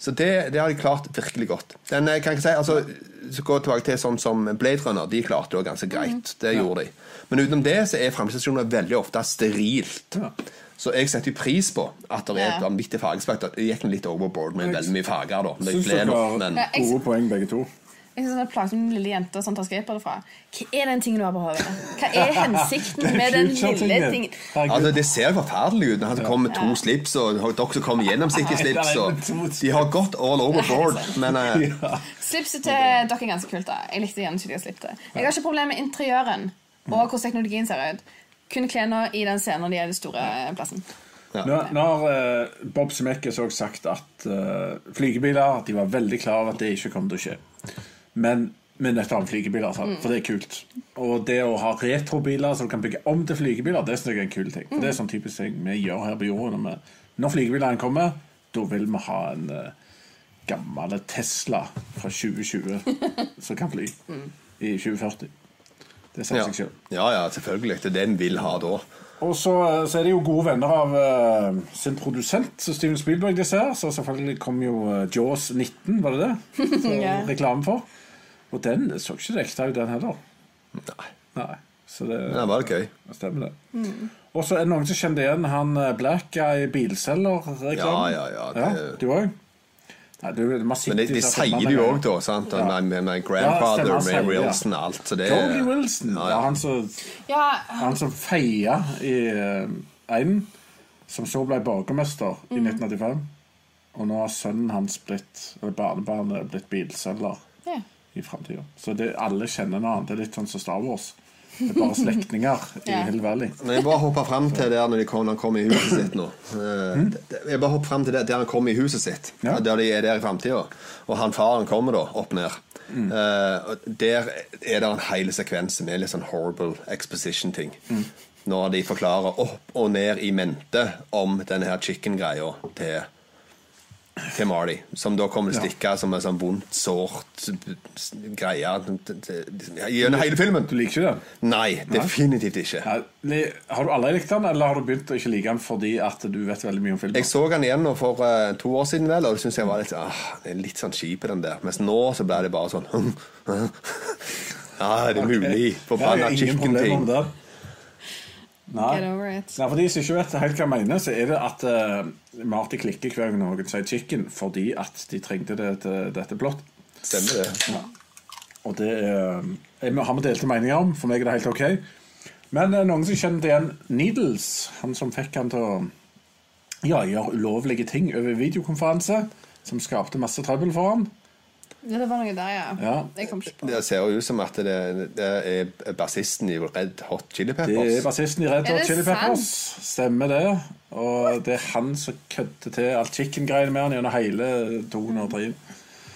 Så det, det har de klart virkelig godt. Den, jeg kan ikke si, altså, så Gå tilbake til sånn som Blade Runner. De klarte det ganske greit. Det gjorde de. Men utenom det så er fremtidsstasjoner veldig ofte sterilt. Ja. Så jeg setter jo pris på at det er et Ja. vanvittig fargespekter. Det gikk litt overboard med veldig mye farger, da. Det ble nok, men gode poeng, begge to. Er plagsomt med lille jente som tar skateboard fra. Hva er den tingen du har på hodet? Hva er hensikten med den lille tingen? Altså, Det ser forferdelig ut når han kommer med to slips, og dere som kommer gjennomsiktige slips. Og de har gått all over board. Men uh... Slipset til dere er ganske kult. da Jeg likte gjerne ikke de har slipt det. Jeg har ikke problemer med interiøren og hvordan teknologien ser ut. Kun klærne i den scenen når de er den store plassen. Nå, nå har uh, Bob Zemeckis òg sagt at uh, flygebiler De var veldig klar over at det ikke kom til å skje. Men med å ha flygebiler, sant? for det er kult. Og det å ha retrobiler som du kan bygge om til flygebiler, det synes jeg er en kul ting. For Det er sånn typisk ting vi gjør her på jorda. Når, vi, når flygebilene kommer, da vil vi ha en uh, gammel Tesla fra 2020 som kan fly i 2040. Det sier ja. seg selv. ja, ja, selvfølgelig. Det er det en vil ha da. Og så, så er de jo gode venner av uh, sin produsent, så Steven Spielberg, disse her. Så selvfølgelig kom jo uh, Jaws 19, var det det? Som yeah. Reklame for. Og den så ikke det ekte ut, den heller. Nei. Nei, så det, det var gøy. stemmer, det. Og så er det noen som kjenner igjen han eh, Black Guy bilselger-reklamen. Ja, ja, ja, det- Du òg? Nei, du, Men sitter de, de sier det jo ja. òg, da. sant? Ja. Med, med, med grandfather, ja, med. Wilson og alt. Så det Tony Wilson. Ja, Ja, ja. han som Ja, Han som feia i einen, som så ble borgermester i 1985. Og nå har sønnen hans blitt eller barnebarnet blitt bilselger ja. I framtida. Så det, alle kjenner noe annet. Det er litt sånn som Star Wars. Det er bare slektninger i Ja. Hill Valley. Men jeg bare hopper frem til der når de kom, han kommer i huset sitt nå. Eh, Jeg bare hopper frem til det, der han kommer i huset sitt. Ja. Der de er der i framtida. Og han faren kommer da opp ned. Mm. Eh, der er det en hel sekvens med litt sånn horrible exposition-ting. Mm. Når de forklarer opp og ned i mente om denne her chicken-greia til til Marty, som da kommer til å stikke som en sånn vondt, sårt greie gjennom hele filmen. Du liker ikke den? Nei, definitivt ikke. Nei. Har du aldri likt den, eller har du begynt å ikke like den fordi at du vet veldig mye om filmen? Jeg så den igjen for uh, to år siden, vel, og det syns jeg var litt, ah, er litt sånn kjip den der. Mens nå så blir det bare sånn Ja, det er mulig. Forbanna chicken-ting. Nei. Get over it. Nei, for de som ikke vet helt hva jeg mener, så er det at uh, Marty klikker hver gang noen sier chicken, fordi at de trengte det til dette blått. Stemmer det. Og det er, jeg har vi delte meninger om. For meg er det helt ok. Men uh, noen som kjenner igjen Needles, han som fikk han til å ja, gjøre ulovlige ting over videokonferanse, som skapte masse trøbbel for han. Ja, det var noe der, ja. Ja. Jeg kom ikke på. Det ser jo ut som at det, det er bassisten i Red Hot Chili Peppers. Det er bassisten i Red Hot det Chili sant? Peppers. Stemmer det. Og det er han som kødder til alt chicken-greiene med han gjennom hele toen og trien.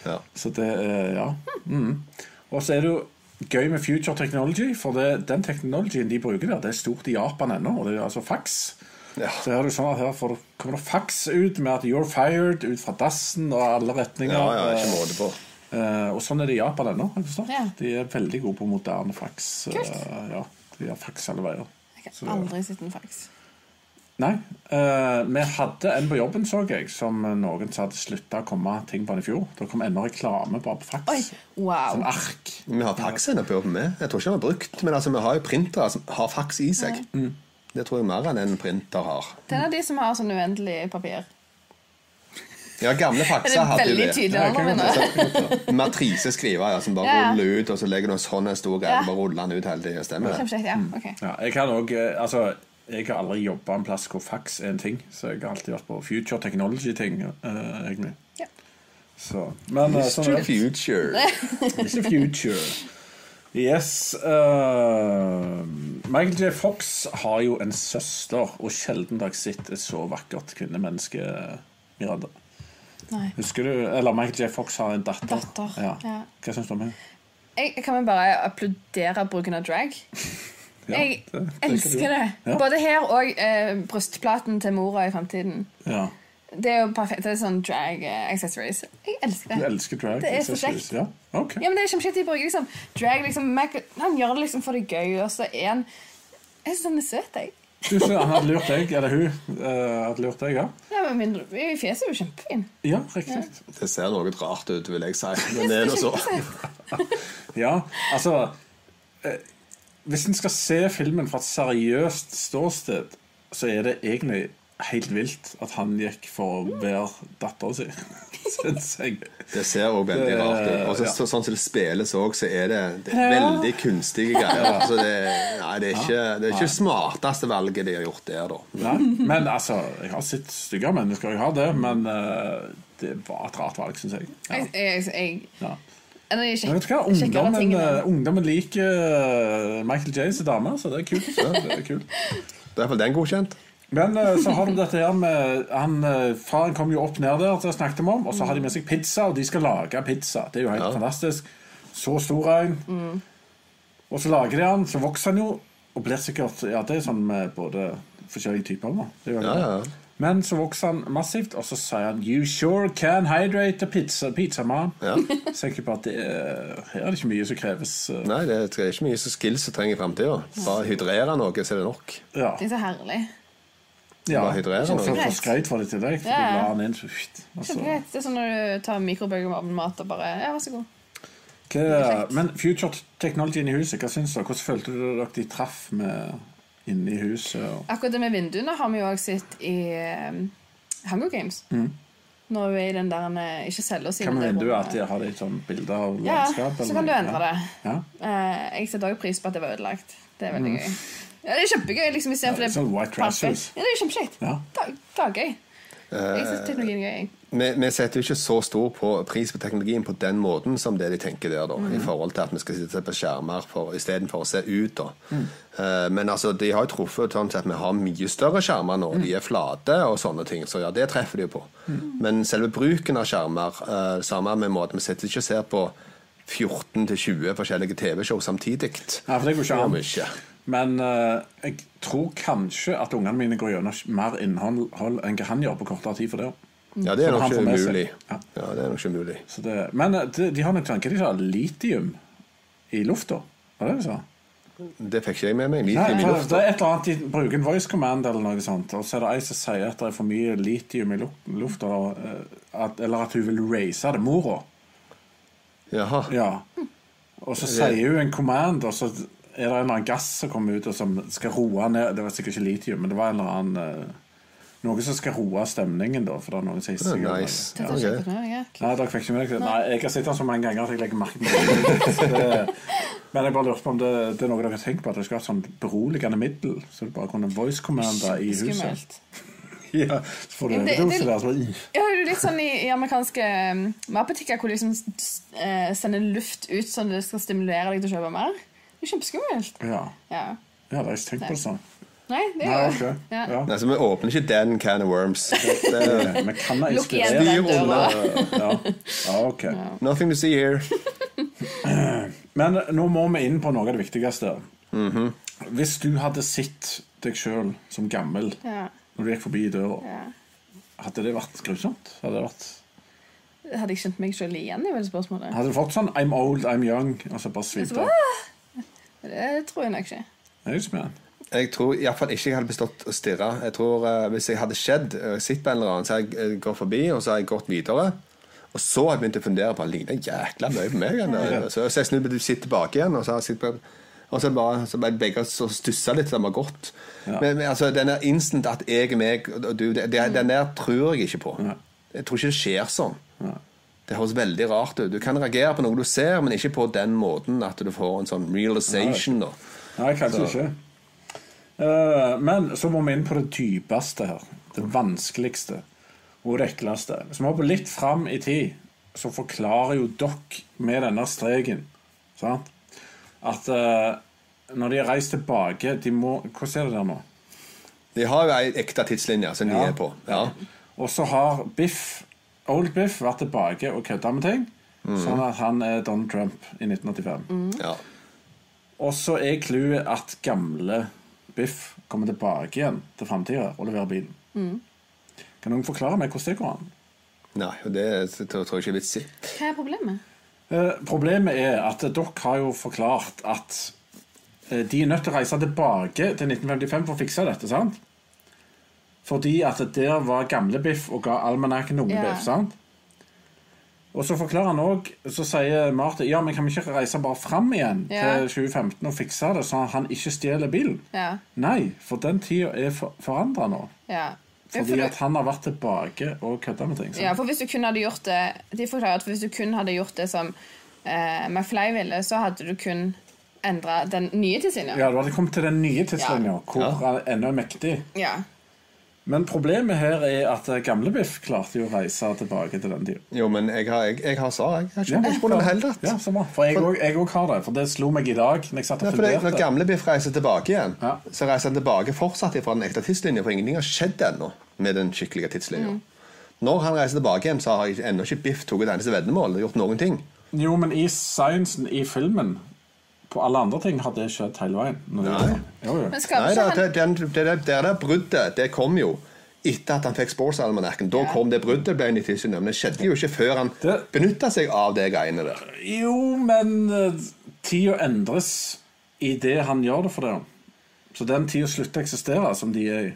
Ja. Så det er Ja. Mm. Og så er det jo gøy med future technology, for det, den teknologien de bruker der, det er stort i Japan ennå, og det er altså fax. Ja. Så her er det sånn at her får, kommer det fax ut med at 'you're fired' ut fra dassen og alle retninger. ja, ja, ikke måte på. Eh, og sånn er det i Japan ennå. Ja. De er veldig gode på moderne faks. Kult. Eh, ja, de har faks alle veier. Jeg Så- har aldri sett en faks. Nei. Uh, vi hadde en på jobben, så jeg, som noen sa hadde slutta å komme ting på den i fjor. Det kom ennå reklame bare på faks. Oi, wow. Som ark. Vi har faks ennå på jobben med. Jeg tror ikke den var brukt, men altså, vi har jo printere som har faks i seg. Det tror jeg mer enn en printer har. Det er de som har sånn uendelig papir. Ja, gamle fakser er hadde jo det. tydelig. Ja. Matriseskriver ja, som bare Ja. ruller ut, og så legger du en sånn en stor greie Ja. og bare ruller den ut hele tiden. Stemmer det? Ja. Okay. Ja, jeg kan også, eh, altså, jeg har aldri jobba en plass hvor fax er en ting, så jeg har alltid vært på future technology-ting. eh, egentlig. Ja. Så, men eh, sånn er det. Future. Future. Yes. Uh, Michael J. Fox har jo en søster, og sjelden har jeg sett et så vakkert kvinnemenneske. Miranda. Nei. Husker du, eller Michael J. Fox har en datter. Datter, Ja. ja. Hva syns du om henne? Jeg kan vel bare applaudere bruken av drag. Ja, Jeg det- det elsker det. Ja. Både her og eh, brystplaten til mora i fremtiden. Ja. Det er jo perfekt. Det er sånn drag eh, accessories. Jeg elsker det. Du elsker drag? Det er så kjekt. Ja, Okay. Ja, men det er kjempekjekt. De bruker liksom drag liksom, Michael, Han gjør det liksom for det gøy, og så er han Jeg syns han er søt, jeg. Du, så han hadde lurt deg, eller hun eh, hadde lurt deg, ja? Ja, men min i fjeset er jo kjempefin. Ja, riktig. Det ser noe rart ut, vil jeg si. Men det er nå så. Ja, altså eh, Hvis en skal se filmen fra et seriøst ståsted, så er det egentlig helt vilt at han gikk for å være dattera si. Syns jeg. Det ser òg veldig rart ut. Og så, ja. sånn som det spilles òg, så er det, det er veldig kunstige greier. Så det, nei, det, er ikke, det er ikke smarteste valget de har gjort der, da. Nei, men altså, jeg har sett stygge mennesker, jeg har det, men eh, det var et rart valg, syns jeg. Ja. Jeg, jeg, jeg, Ja. hva? Ungdommen, eh, ungdommen liker eh, Michael J. sin dame, så det er kult. Det er kult. hvert fall den godkjent. Men eh, så har de dette her med han, eh, Faren kom jo opp ned der, til jeg snakket om, og så har de med seg pizza, og de skal lage pizza. Det er jo helt Ja. fantastisk. Så stor en. Og så lager de han, så vokser han jo, og blir sikkert Ja, det er sånn med både forskjellige typer. Da. Det er Ja, ja. Men så vokser han massivt, og så sier han You sure can hydrate a pizza, pizza man. Ja. Jeg på at det er, her er det ikke mye som kreves. eh, Nei, det er ikke mye så skills som trenger i framtida. Bare hydrere noe, så er det nok. Ja. Det er så herlig. Ja. Hydrere Så noe. for, for skreit for det til deg. For Ja. du la den inn så fint. Og så- Kjempegreit. Det er sånn når du tar mikrobølgeovnmat og bare Ja, vær så god. Hva, men future technology inni huset, hva syns dere? Hvordan følte du dere de traff med inni huset? Og... Akkurat det med vinduene har vi jo også sett i um, Hunger Games. Når vi er i den der eh, Ikke selger oss inn. med det vinduet? rommet. At de har litt sånn bilder av Ja, så kan du endre det. Ja. Eh, jeg setter også pris på at det var ødelagt. Det er veldig gøy. Ja, det er kjempegøy. liksom, istedenfor Mm. Ja, det sånn white trash Ja, det er kjempekjekt. Ja. Det er- er gøy. Jeg syns teknologien er gøy. Vi, vi setter jo ikke så stor på pris på teknologien på den måten som det de tenker der, da, Mm. i forhold til at vi skal sitte på skjermer for, istedenfor å se ut. da. Mm. Uh, men altså, de har jo truffet sånn at vi har mye større skjermer nå. Mm. De er flate og sånne ting, så ja, det treffer de jo på. Men selve bruken av skjermer, uh, samme med måten vi sitter ikke og ser på 14-20 forskjellige TV-show samtidig. Ja, for det går ikke an. Men uh, jeg tror kanskje at ungene mine går gjennom mer innhold enn hva han gjør på kortere tid for det. Ja, det er nok ikke umulig. Ja. Ja, det er nok ikke mulig. Så det, men eh, de, de har nok tanke de sa litium i lufta. Var det det de sa? Det fikk ikke jeg med meg. Nei, Litium i lufta. det er et eller annet De bruker en voice command eller noe sånt, og så er det ei som sier at det er for mye litium i lu- lufta, eh, eller at hun vil raise det. Mora. Jaha. Ja. Og så sier hun en command, og så er det en eller annen gass som kommer ut og som skal roe ned Det var sikkert ikke litium, men det var en eller annen eh, Noe som skal roe stemningen, da. For det er noen som hisser Det er nice. det. Dette har Ok. jeg ikke fått med meg. jeg. Nei, dere fikk ikke med dere det? Nei, jeg har sett den så mange ganger at jeg legger merke til det. Men jeg bare lurte på om det, det er noe dere har tenkt på, at det skulle vært sånn beroligende middel. Så du bare kunne voice commande i huset. Ja, så får du Det- det- overdose der. Så bare. Ja, det er jo litt sånn i, i amerikanske um, matbutikker hvor de liksom eh, sender luft ut sånn at det skal stimulere deg til å kjøpe mer. Det er kjempeskummelt. ja. Ja. ja, det har jeg ikke tenkt på det sånn. Nei, det er jo jo ja. Ja. Nei, så vi åpner ikke den can of worms. Vi kan da inspirere. ok. nothing to see here. Men nå må vi inn på noe av det viktigste. Hvis du hadde sett deg sjøl som gammel Ja. når du gikk forbi døra, Ja. hadde det vært grusomt? Hadde det vært Hadde jeg kjent meg sjøl igjen i vel spørsmålet? Hadde du fått sånn 'I'm old, I'm young', og så bare svipt Så av? Det tror jeg nok ikke. Jeg er ikke med. Jeg tror iallfall ikke jeg hadde bestått å stirre. Jeg tror uh, Hvis jeg hadde skjedd, uh, sett på en eller annen, så hadde jeg eh, gått forbi, og så hadde jeg gått videre. Og så hadde jeg begynt å fundere på Han ligner jækla mye på meg. der. Så, så jeg snudde meg sitter tilbake igjen, og så har jeg på og så bare, så bare begge så stussa litt, Det har gått. Ja. Men, men altså, den der instant at jeg er meg og du, det, det, den der tror jeg ikke på. Ja. Jeg tror ikke det skjer sånn. Nei. Det høres veldig rart ut. Du kan reagere på noe du ser, men ikke på den måten at du får en sånn realization. Nei, Nei, kanskje ikke. Uh, men så må vi inn på det dypeste her. Det vanskeligste og det ekleste. Hvis vi hopper litt fram i tid, så forklarer jo dere med denne streken sant? at uh, når de har reist tilbake de må, Hvordan er det der nå? De har jo ei ekte tidslinje som de Ja. er på. Ja. Og så har Biff, Old Biff var tilbake og kødda med ting. Sånn at han er Donald Trump i 1985. Ja. Og så er clouet at gamle Biff kommer tilbake igjen til framtida og leverer bilen. Kan noen forklare meg hvordan det går an? Nei, og det tror tror jeg ikke er vits i. Hva er problemet? Eh, problemet er at dere har jo forklart at eh, de er nødt til å reise tilbake til 1955 for å fikse dette, sant? Fordi at der var gamle Biff og ga almanakken unge Ja. Biff, sant? Og så forklarer han òg, så sier Martin ja, men kan vi ikke reise bare fram igjen Ja. til 2015 og fikse det, så han ikke stjeler bilen? Ja. Nei, for den tida er for, forandra nå. Ja. Fordi for, at han har vært tilbake og kødda med ting. sant? ja, for hvis du kun hadde gjort det De forklarer at hvis du kun hadde gjort det som eh, McFly ville, så hadde du kun endra den nye tidslinja. Ja, du hadde kommet til den nye tidslinja, Ja. hvor han ennå er mektig. Ja. Men problemet her er at Gamlebiff gamle Biff klarte jo å reise tilbake til den tida. Jo, men jeg har, jeg, jeg har svar, jeg. Har ikke ja, på det hele. Ja, samme. For jeg òg- har det. For det slo meg i dag. Når jeg satt Ja, og for det, når Gamlebiff gamle Biff reiser tilbake igjen, Ja. så reiser han tilbake fortsatt fra den ekte tidslinja, for ingenting har skjedd ennå med den skikkelige tidslinja. Mm. Når han reiser tilbake igjen, så har ennå ikke Biff tatt et eneste veddemål gjort noen ting. Jo, men i sciencen i filmen På alle andre ting har det skjedd hele veien. Nei. Jo, jo. Nei, da, det, den, det, det, det der bruddet det kom jo etter at han fikk sportsalmanakken. Da Ja. kom det bruddet, ble han i tidslinja, men det skjedde jo ikke før han Det- benytta seg av det greiene der. Jo, men uh, tida endres i det han gjør det for det. Så den tida slutter å eksistere som de er i.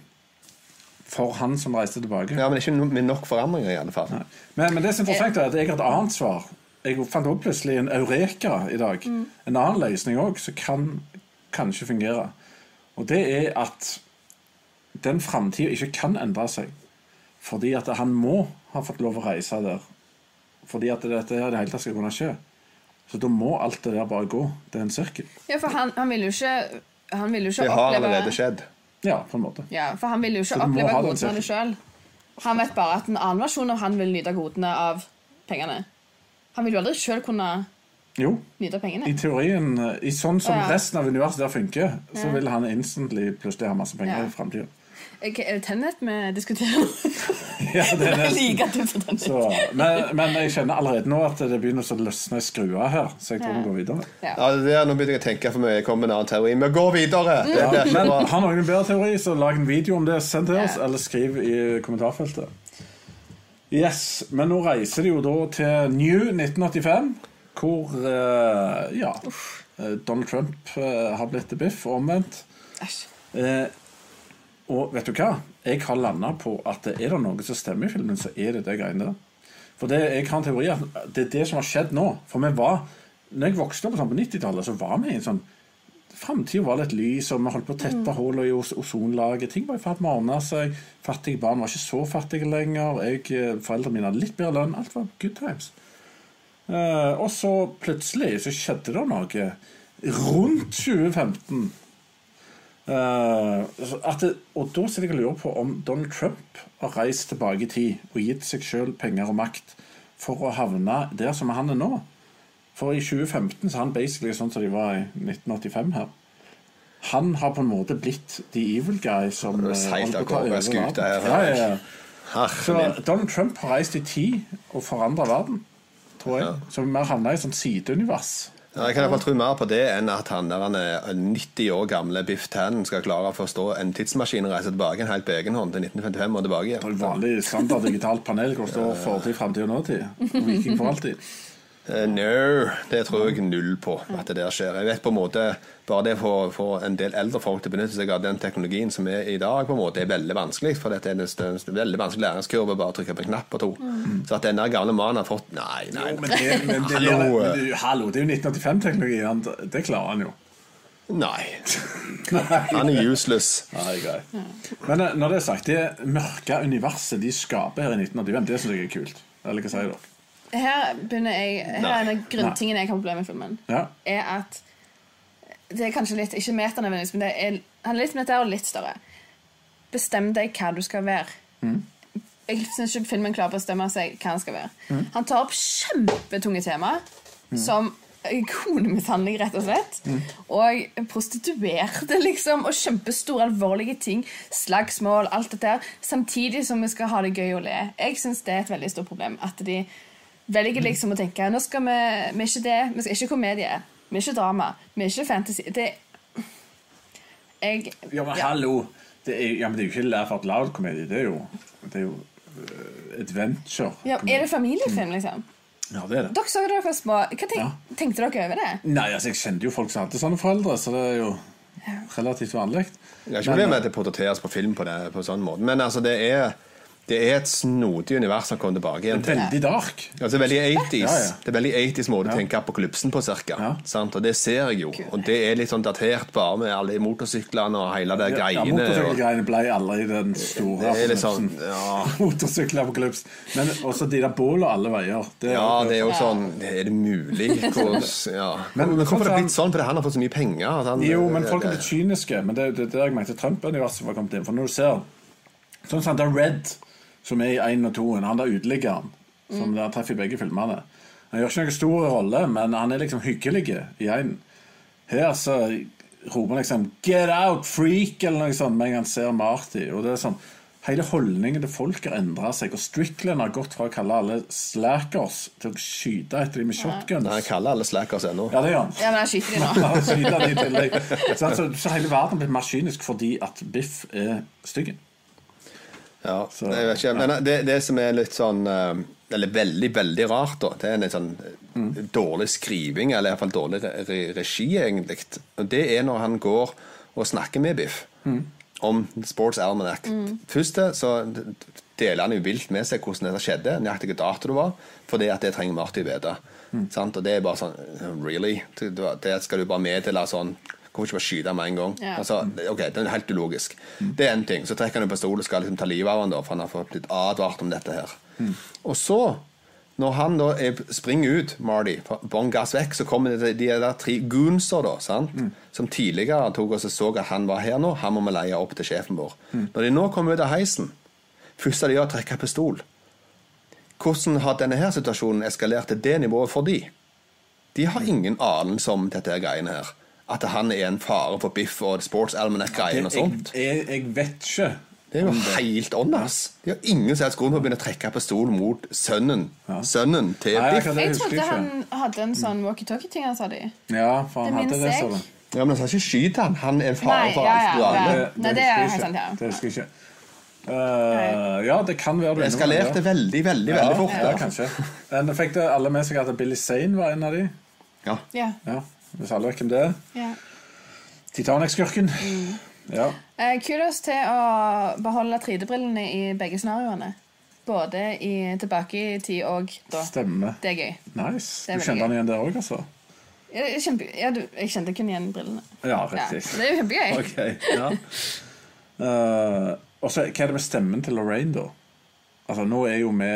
For han som reiste tilbake. Ja, Men ikke med nok forandringer, i alle fall. Men, men det som er interessant er at jeg har et annet svar. Jeg fant også plutselig en eureka i dag. En annen løsning òg som kan kanskje fungere. Og det er at den framtida ikke kan endre seg. Fordi at han må ha fått lov å reise der. Fordi at dette her i det hele tatt skal kunne skje. Så da må alt det der bare gå. Det er en sirkel. Ja, for han, han vil jo ikke Han vil jo ikke Det har oppleve allerede skjedd. Ja, på en måte. Ja, for han vil jo ikke oppleve godene sjøl. Han vet bare at en annen versjon av han vil nyte godene av pengene. Han vil jo aldri sjøl kunne Jo, nyte pengene. i teorien, eh, i sånn som Ja. resten av universet der funker, så vil han instantly plutselig ha masse penger Ja. i framtida. Okay, Er det Tennet vi diskuterer? Ja, det er nesten. Så, men, men jeg kjenner allerede nå at det begynner å løsne skruer her, så jeg tror vi går videre. Ja, det er, nå begynner jeg å tenke for mye. Jeg kommer med en annen teori. Vi går videre! Er ikke Men har noen en bedre teori, så lag en video om det. Send til oss, eller skriv i kommentarfeltet. Yes, Men nå reiser de jo da til New 1985, hvor uh, ja, eh, Donald Trump uh, har blitt til biff, og omvendt. Æsj. Uh, og vet du hva? Jeg har landa på at er det noe som stemmer i filmen, så er det det greiene der. For det, jeg har en teori at det er det som har skjedd nå. For vi var når jeg vokste opp sånn på 90-tallet, så var vi i en sånn Framtida var litt lys, og vi holdt på å tette hullene i os ozonlaget. Ting var i ferd med å ordne seg. Fattige barn var ikke så fattige lenger. Jeg, eh, Foreldrene mine hadde litt bedre lønn. Alt var good times. Eh, og så plutselig så skjedde det noe rundt 2015. Eh, at det, og da sitter jeg og lurer på om Donald Trump har reist tilbake i tid og gitt seg sjøl penger og makt for å havne der som han er nå. For i 2015 så er han basically sånn som de var i 1985 her. Han har på en måte blitt the evil guy som seilt av gårde skuta verden. her, Ja, ja, ja. Så. Donald Trump har reist i tid og forandra verden, tror jeg. Så vi har havna i et sånt sideunivers. Ja, jeg kan i hvert fall tro mer på det enn at han der han er 90 år gamle Biff Tannen skal klare å forstå en tidsmaskin og reise tilbake en helt på egen hånd til 1955 og tilbake Det er vanlig standard digitalt panel hvor står fortid, framtid og nåtid. Og Viking for alltid. Eh, no, det tror jeg null på at det der skjer. Jeg vet på en måte Bare det for, for en del eldre folk til å benytte seg av den teknologien som er i dag, på en måte er veldig vanskelig. For dette er en, en, en veldig vanskelig læringskurve bare å trykke på en knapp og to. Så at denne gamle mannen har fått Nei, nei. Jo, men det, men det, Hallo. men det, er jo- hallo, det er jo 1985-teknologi. Det klarer han jo. nei. Han er useless. Greit. Men eh, når det er sagt, det mørke universet de skaper her i 1985, det syns jeg er kult. Eller hva sier dere? Her begynner jeg Her er en av grunntingene jeg har problemer med filmen. Ja. Er at Det er kanskje litt Ikke meternødvendigvis, men det er, han er litt med dette og litt større. Bestem deg hva du skal være. Jeg syns ikke filmen klarer å bestemme seg hva han skal være. Han tar opp kjempetunge tema som konemishandling, rett og slett. Og prostituerte, liksom. Og kjempestore, alvorlige ting. Slagsmål, alt dette der. Samtidig som vi skal ha det gøy og le. Jeg syns det er et veldig stort problem. At de velger liksom å tenke Nå skal vi Vi er ikke det. Vi skal ikke komedie. Vi er ikke drama. Vi er ikke fantasy. Det Jeg Ja, men hallo! Det er, ja, men det er jo ikke Laugh Out Loud-komedie. Det er jo, det er jo uh, adventure. Ja, er det familiefilm, liksom? Ja, det er det. Dere så dere små. Hva tenk, Ja. tenkte dere over det? Nei, altså, jeg kjente jo folk som hadde sånne foreldre, så det er jo relativt vanlig. Jeg har ikke problemet med at det portretteres på film på, det, på sånn måte, men altså, det er, det er et snodig univers som kommer tilbake igjen til. Veldig dark. Altså, det veldig 80s Ja, ja. Det er veldig 80s måte å tenke apokalypsen på, cirka. Ja. Og det ser jeg jo. Og det er litt sånn datert bare med alle motorsyklene og hele de Ja, greiene. og- Motorsykkelgreiene ble aldri den store Det er sånn, ja. Motorsykelapokalyps. Men også de der bålene alle veier. Det er, Ja, det er jo sånn Er det mulig? Hvordan, ja. Men- Men, hvorfor har det sånn- blitt sånn? Fordi han har fått så mye penger. Han, Jo, men folk er litt kyniske. Men det er det, det jeg mente Trump-universet var kommet inn. For når du ser Sånn som han er Red, som er i én og to. han der uteliggeren, som der treffer i begge filmene Han gjør ikke noen stor rolle, men han er liksom hyggelig i én. Her så roper han liksom 'Get out, freak!' eller noe sånt med en gang han ser Marty. Og det er sånn Hele holdningen til folk har endra seg, og Strickland har gått fra å kalle alle slackers til å skyte etter dem med shotguns. Nei, Han kaller alle slackers ennå. Ja, det gjør han. Ja, men han skyter dem nå. han skyter de til tillegg. Så, altså, så hele verden blir mer kynisk fordi at Biff er stygg. Ja, Så- jeg vet ikke. Men det, det som er litt sånn eh, Eller veldig, veldig rart, da, det er en litt sånn mm. dårlig skriving, eller iallfall dårlig re re regi, egentlig. Og det er når han går og snakker med Biff om Sports Almanac. Først så deler han jo vilt med seg hvordan dette skjedde, nøyaktig dato det var, fordi at det trenger Marty vite. Mm. Og det er bare sånn Really? Det, det skal du bare meddele sånn Hvorfor ikke bare skyte med en gang? Ja. Altså, ok, Det er helt ulogisk. Det er en ting. Så trekker han en pistol og skal liksom ta livet av han da, for han har fått blitt advart om dette her. Og så, når han da er, springer ut, Marty, bånn gass vekk, så kommer det de der tre goonser, da, sant? som tidligere tok oss og så at han var her nå. Han må vi leie opp til sjefen vår. Når de nå kommer ut av heisen, Første de gjør, å trekke pistol. Hvordan har denne her situasjonen eskalert til det nivået for de? De har ingen anelse om dette her greiene her. At han er en fare for Biff og Sports Almanac-greien og sånt. Jeg, jeg, jeg vet ikke. Det er jo helt åndas. De har ingen som helst grunn for å begynne å trekke pistol mot sønnen Sønnen til Nei, Biff. det Jeg trodde jeg han hadde en sånn walkietalkie-ting, han sa de. Ja, for han Det hadde det, sånn. så. Ja, men han sa ikke skyte han. Han er en fare for ja, alt du alle. Nei, det er helt sant, ja. Det husker jeg ikke. Uh, ja, det kan være du Det eskalerte veldig, veldig veldig fort. Ja, kanskje. Men fikk det alle med seg at Billy Zane var en av de? Ja. Ja. Hvis alle vet hvem det er? ja. Titanic-skurken. Mm. Ja. Eh, kudos til å beholde 3D-brillene i begge scenarioene. Både i tilbake i tid og da. Stemmer. Det er gøy. Nice. Det er Du kjente han igjen der òg, altså? Jeg, kjempe, ja, du, jeg kjente kun igjen brillene. Ja, Ja, riktig. Ja, det er jo kjempegøy. okay, ja. uh, og så, Hva er det med stemmen til Lorraine, da? Altså, nå er jo vi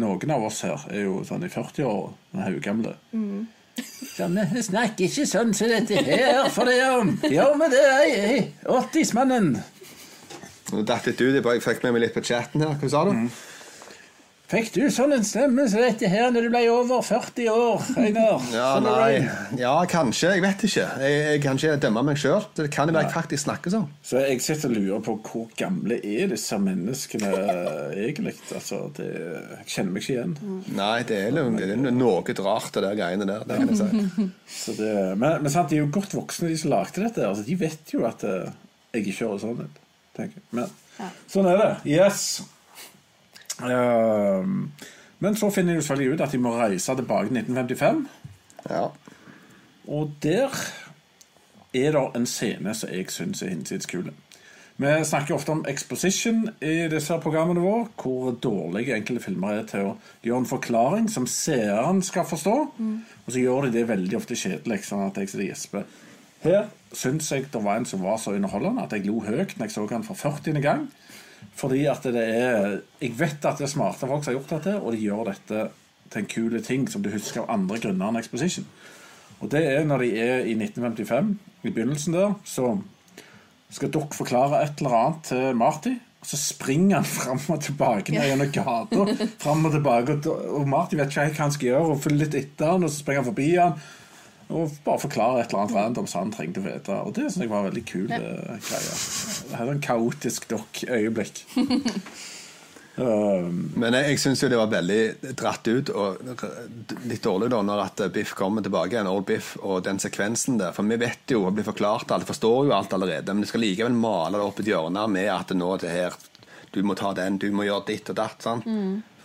Noen av oss her er jo sånn i 40-åra, haugamle. Mm. Så snakk ikke sånn som dette her, for det om. Gjør vi det, ei, 80-smannen? Nå datt litt ut. Jeg fikk med meg litt på chatten her. Hva sa du? Mm. Fikk du sånn en stemme som dette her når du ble over 40 år, Einar? Ja, nei. Ja, kanskje. Jeg vet ikke. Jeg, jeg kan ikke dømme meg sjøl. Det kan være jeg faktisk snakker sånn. Så jeg sitter og lurer på hvor gamle er disse menneskene egentlig? Altså, det, jeg kjenner meg ikke igjen. Nei, det er, det er noe rart, det der greiene der. Det kan jeg si. Så det, men men sant, de er jo godt voksne, de som lagde dette. Altså, de vet jo at eh, jeg ikke hører sånn ut. Men ja. Sånn er det. Yes. Ehm, men så finner de selvfølgelig ut at de må reise tilbake til 1955. Ja. Og der er det en scene som jeg syns er hinsides kul. Vi snakker ofte om exposition i disse programmene våre, hvor dårlige enkelte filmer er til å gjøre en forklaring som seeren skal forstå, og så gjør de det veldig ofte kjedelig, sånn at jeg sitter og gjesper. Her syns jeg det var en som var så underholdende at jeg lo høyt når jeg så han for 40. gang. Fordi at det er Jeg vet at det er smarte folk som har gjort dette, og de gjør dette til en kul ting som du husker av andre grunner enn exposition. Og det er når de er i 1955, i begynnelsen der, så skal dere forklare et eller annet til Marty. Og så springer han fram og tilbake ned gjennom gata. Fram og tilbake, og Marty vet ikke hva han skal gjøre, og følger litt etter han, og så springer han forbi han. Og bare forklare et eller annet random som han trengte å vite. Og det synes jeg var en veldig kul eh, greie. Det er en kaotisk dokk-øyeblikk. um, Men jeg, jeg syns jo det var veldig dratt ut og litt dårlig da når at Biff kommer tilbake igjen, Old Biff, og den sekvensen der. For vi vet jo, og blir forklart alt, forstår jo alt allerede, men du skal likevel male det opp et hjørne med at nå det her du må ta den, du må gjøre ditt og datt. sant?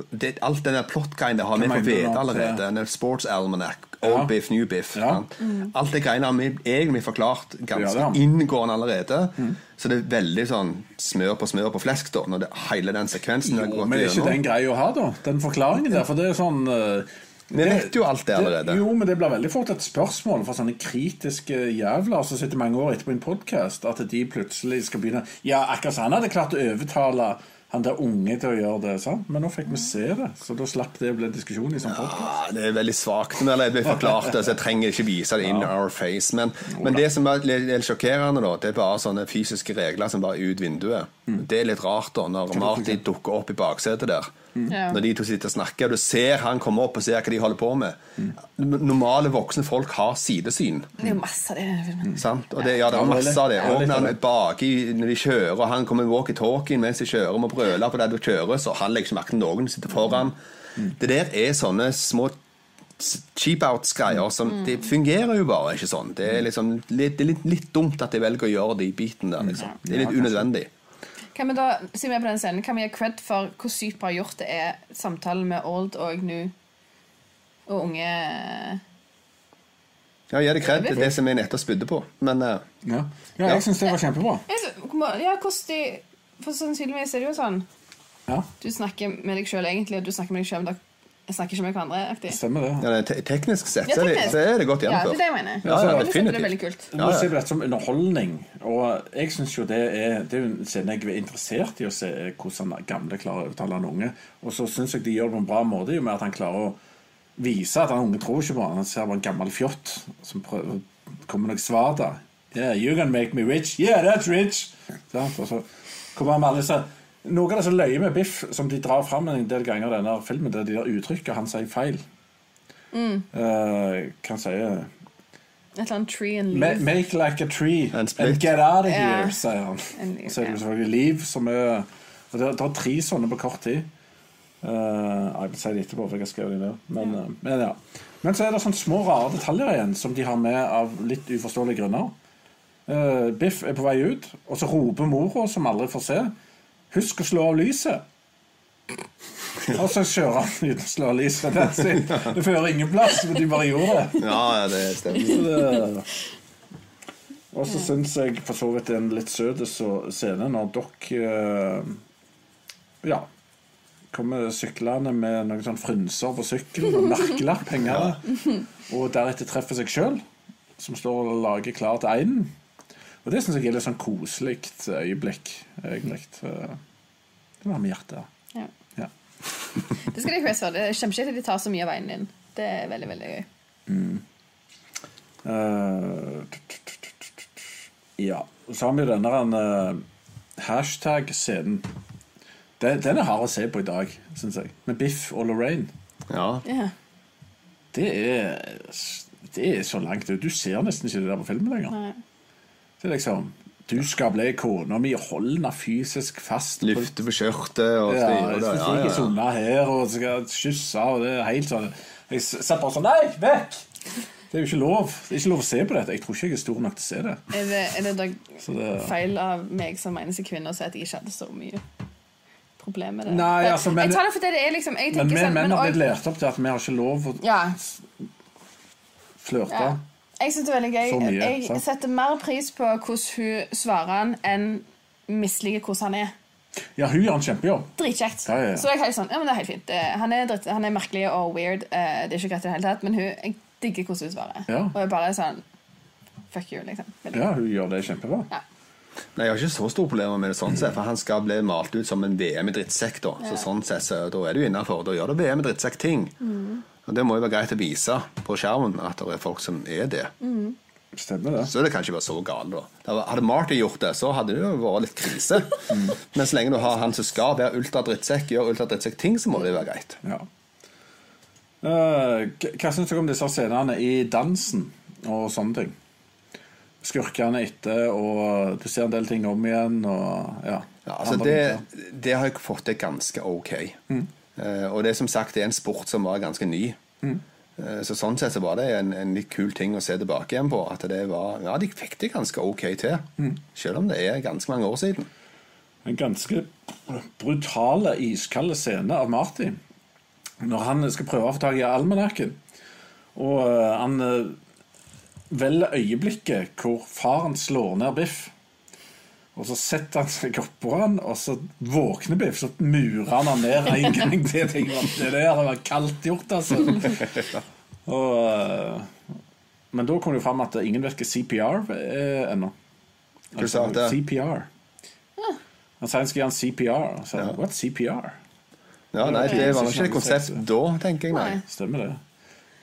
Det, alt den der plot-greiene har vi fått vite allerede. Ja. Den Sports Almanac, Old Ja. Biff, New Biff. Ja. Mm. Alt det greiene har vi egentlig forklart ganske ja, inngående allerede. Så det er veldig sånn smør på smør på flesk, da, når det, hele den sekvensen jo, gått men er ikke den greia å ha, da? Den forklaringen der. For det er sånn eh, Vi vet jo alt det allerede. jo, men det blir veldig fort et spørsmål for sånne kritiske jævler som sitter mange år etterpå i en podkast, at de plutselig skal begynne Ja, akkurat som han hadde klart å overtale han der unge til å gjøre det, sant? men nå fikk vi se det, så da slapp det å bli en diskusjon i sånn podkast. Ah, det er veldig svakt. Men jeg ble forklart det, så jeg trenger ikke vise det in our face. Men, men det som er litt sjokkerende, da, det er bare sånne fysiske regler som bare er ut vinduet. Det er litt rart da, når Marty dukker opp i baksetet der. Ja. Når de to sitter og snakker, og du ser han komme opp og ser hva de holder på med. Normale voksne folk har sidesyn. Det er jo masse av det? Og det, ja, det er masse av det. Og når baki når de kjører, og han kommer med walkietalkien mens de kjører, og må brøle på det du kjører, så han legger ikke merke til noen som sitter foran. Det der er sånne små cheap-out-greier. som Det fungerer jo bare ikke sånn. Det er, liksom det er litt, litt dumt at de velger å gjøre de biten der, liksom. Det er litt unødvendig. Kan vi da, siden vi er på den scenen, kan vi gi cred for hvor sykt bra gjort det er samtalen med old og new og unge Ja, gi det cred. det er det som jeg nettopp spydde på. Men uh, Ja. ja, jeg syns det var kjempebra. Ja, hvordan de For sannsynligvis er det jo sånn Ja, Du snakker med deg sjøl egentlig, og du snakker med deg sjøl, men dere snakker ikke med hverandre. stemmer det. ja, det er teknisk sett Ja, det, teknisk. så er det godt Ja, det er det jeg mener. Ja, ja, Jeg synes det er veldig kult. Du må se på dette som underholdning. Og jeg syns jo det er Det er jo en scene jeg er interessert i å se hvordan gamle klarer å overtale en unge. Og så syns jeg de gjør det på en bra måte, i og med at han klarer å vise at han unge tror ikke på han. Han ser bare en gammel fjott som prøver kommer noe svar da. Yeah, you're gonna make me rich. Yeah, that's rich. Så, Og så kommer han med alle disse Noe av det som løyer med Biff, som de drar fram en del ganger i denne filmen, det er de der uttrykkene han sier feil. Mm. Uh, hva han sier Et eller annet tree and Ma- Make like a tree And and, get out of here, here, sier han. Leave, Så er det ja. selvfølgelig Liv som er og det, det er tre sånne på kort tid. Uh, jeg vil si det etterpå, for jeg har skrevet det ned. Men, eh, men, ja. men så er det sånne små, rare detaljer igjen som de har med av litt uforståelige grunner. Uh, Biff er på vei ut, og så roper mora, som aldri får se, 'Husk å slå av lyset'. Og så kjører han uten å slå av lyset. Det fører ingen plass, men de bare gjorde det. Ja, det stemmer. Og så syns jeg for så vidt det er en litt søt scene når Doc eh, Ja. Kommer syklende med noen sånn frynser på sykkelen og merkelapp hengende. Og deretter treffer seg sjøl, som står og lager klar til einen. Og det syns jeg er litt sånn koselig øyeblikk, egentlig. Eh, Det var med hjertet. Ja. Ja. Det skal de ikke være så. Det er kjempekjekt at de tar så mye av veien din. Det er veldig, veldig gøy. Eh, ja. Så har vi jo denne uh, hashtag-scenen. Den, den er hard å se på i dag, syns jeg. Med Biff og Lorraine. Ja. Yeah. Det er, det er så langt ut. Du ser nesten ikke det der på filmen lenger. Nei. Det er liksom Du skal bli kona mi, hold henne fysisk fast. Lufte på skjørtet og Ja, styre jeg det. Ja, ja, ja. unna her og skal kysse, og det er helt sånn Jeg satt bare sånn Nei, vekk! Det er jo ikke lov Det er ikke lov å se på dette. Jeg tror ikke jeg er stor nok til å se det. Er det, er det da det feil av meg som eneste kvinne å si at jeg ikke hadde så mye problem med det? Nei, altså, men- jeg tar det for det det er, liksom. Jeg Men vi sånn, menn har blitt lært opp til at vi har ikke lov å Ja, flørte. ja. Jeg synes det er veldig gøy. Mye, jeg sant? setter mer pris på hvordan hun svarer han, enn misliker hvordan han er. Ja, hun gjør en kjempejobb. Dritkjekt. Ja, ja, ja. Så jeg er helt sånn, ja, men det er helt fint. Han er, dritt, han er merkelig og weird. eh, Det er ikke greit i det hele tatt, men hun, jeg digger hvordan hun svarer. Ja. Og jeg bare er sånn Fuck you, liksom. Veldig Ja, hun gjør det kjempebra. Nei, Jeg har ikke så store problemer med det sånn sett, for han skal bli malt ut som en VM i drittsekk. Da Så sånn sett, så da er du innafor. Da gjør du VM i drittsekk-ting. Og det må jo være greit å vise på skjermen at det er folk som er det. Stemmer det. Så er det kanskje bare så galt, da. Hadde Marty gjort det, så hadde det jo vært litt krise. Men så lenge du har han som skal være ultradrittsekk, gjør ultradrittsekk-ting, så må det være greit. Ja. Uh, hva syns dere om disse scenene i dansen og sånne ting? Skurkene etter, og du ser en del ting om igjen, og ja. Ja, altså det, det har jeg fått til ganske ok. Eh, og det er som sagt det er en sport som var ganske ny. Mm. så sånn sett så var det en, en litt kul ting å se tilbake igjen på. At det var, ja, de fikk det ganske ok til. Selv om det er ganske mange år siden. En ganske brutale, iskalde scene av Marty. Når han skal prøve å få tak i almanakken. Og eh, han velger øyeblikket hvor faren slår ned Biff. Og så setter han seg oppå han, og så våkner Biff. Så murer han han ned en gang til. Jeg Det der var kaldt gjort, altså. Og, eh, men da kom det jo fram at ingen virker CPR eh, ennå. Hva sa du? CPR. Han sa han skulle gjøre en CPR. og Så, Ja. What CPR? Ja, nei, Det var nok ikke et konsept da, tenker jeg. nei. Stemmer det.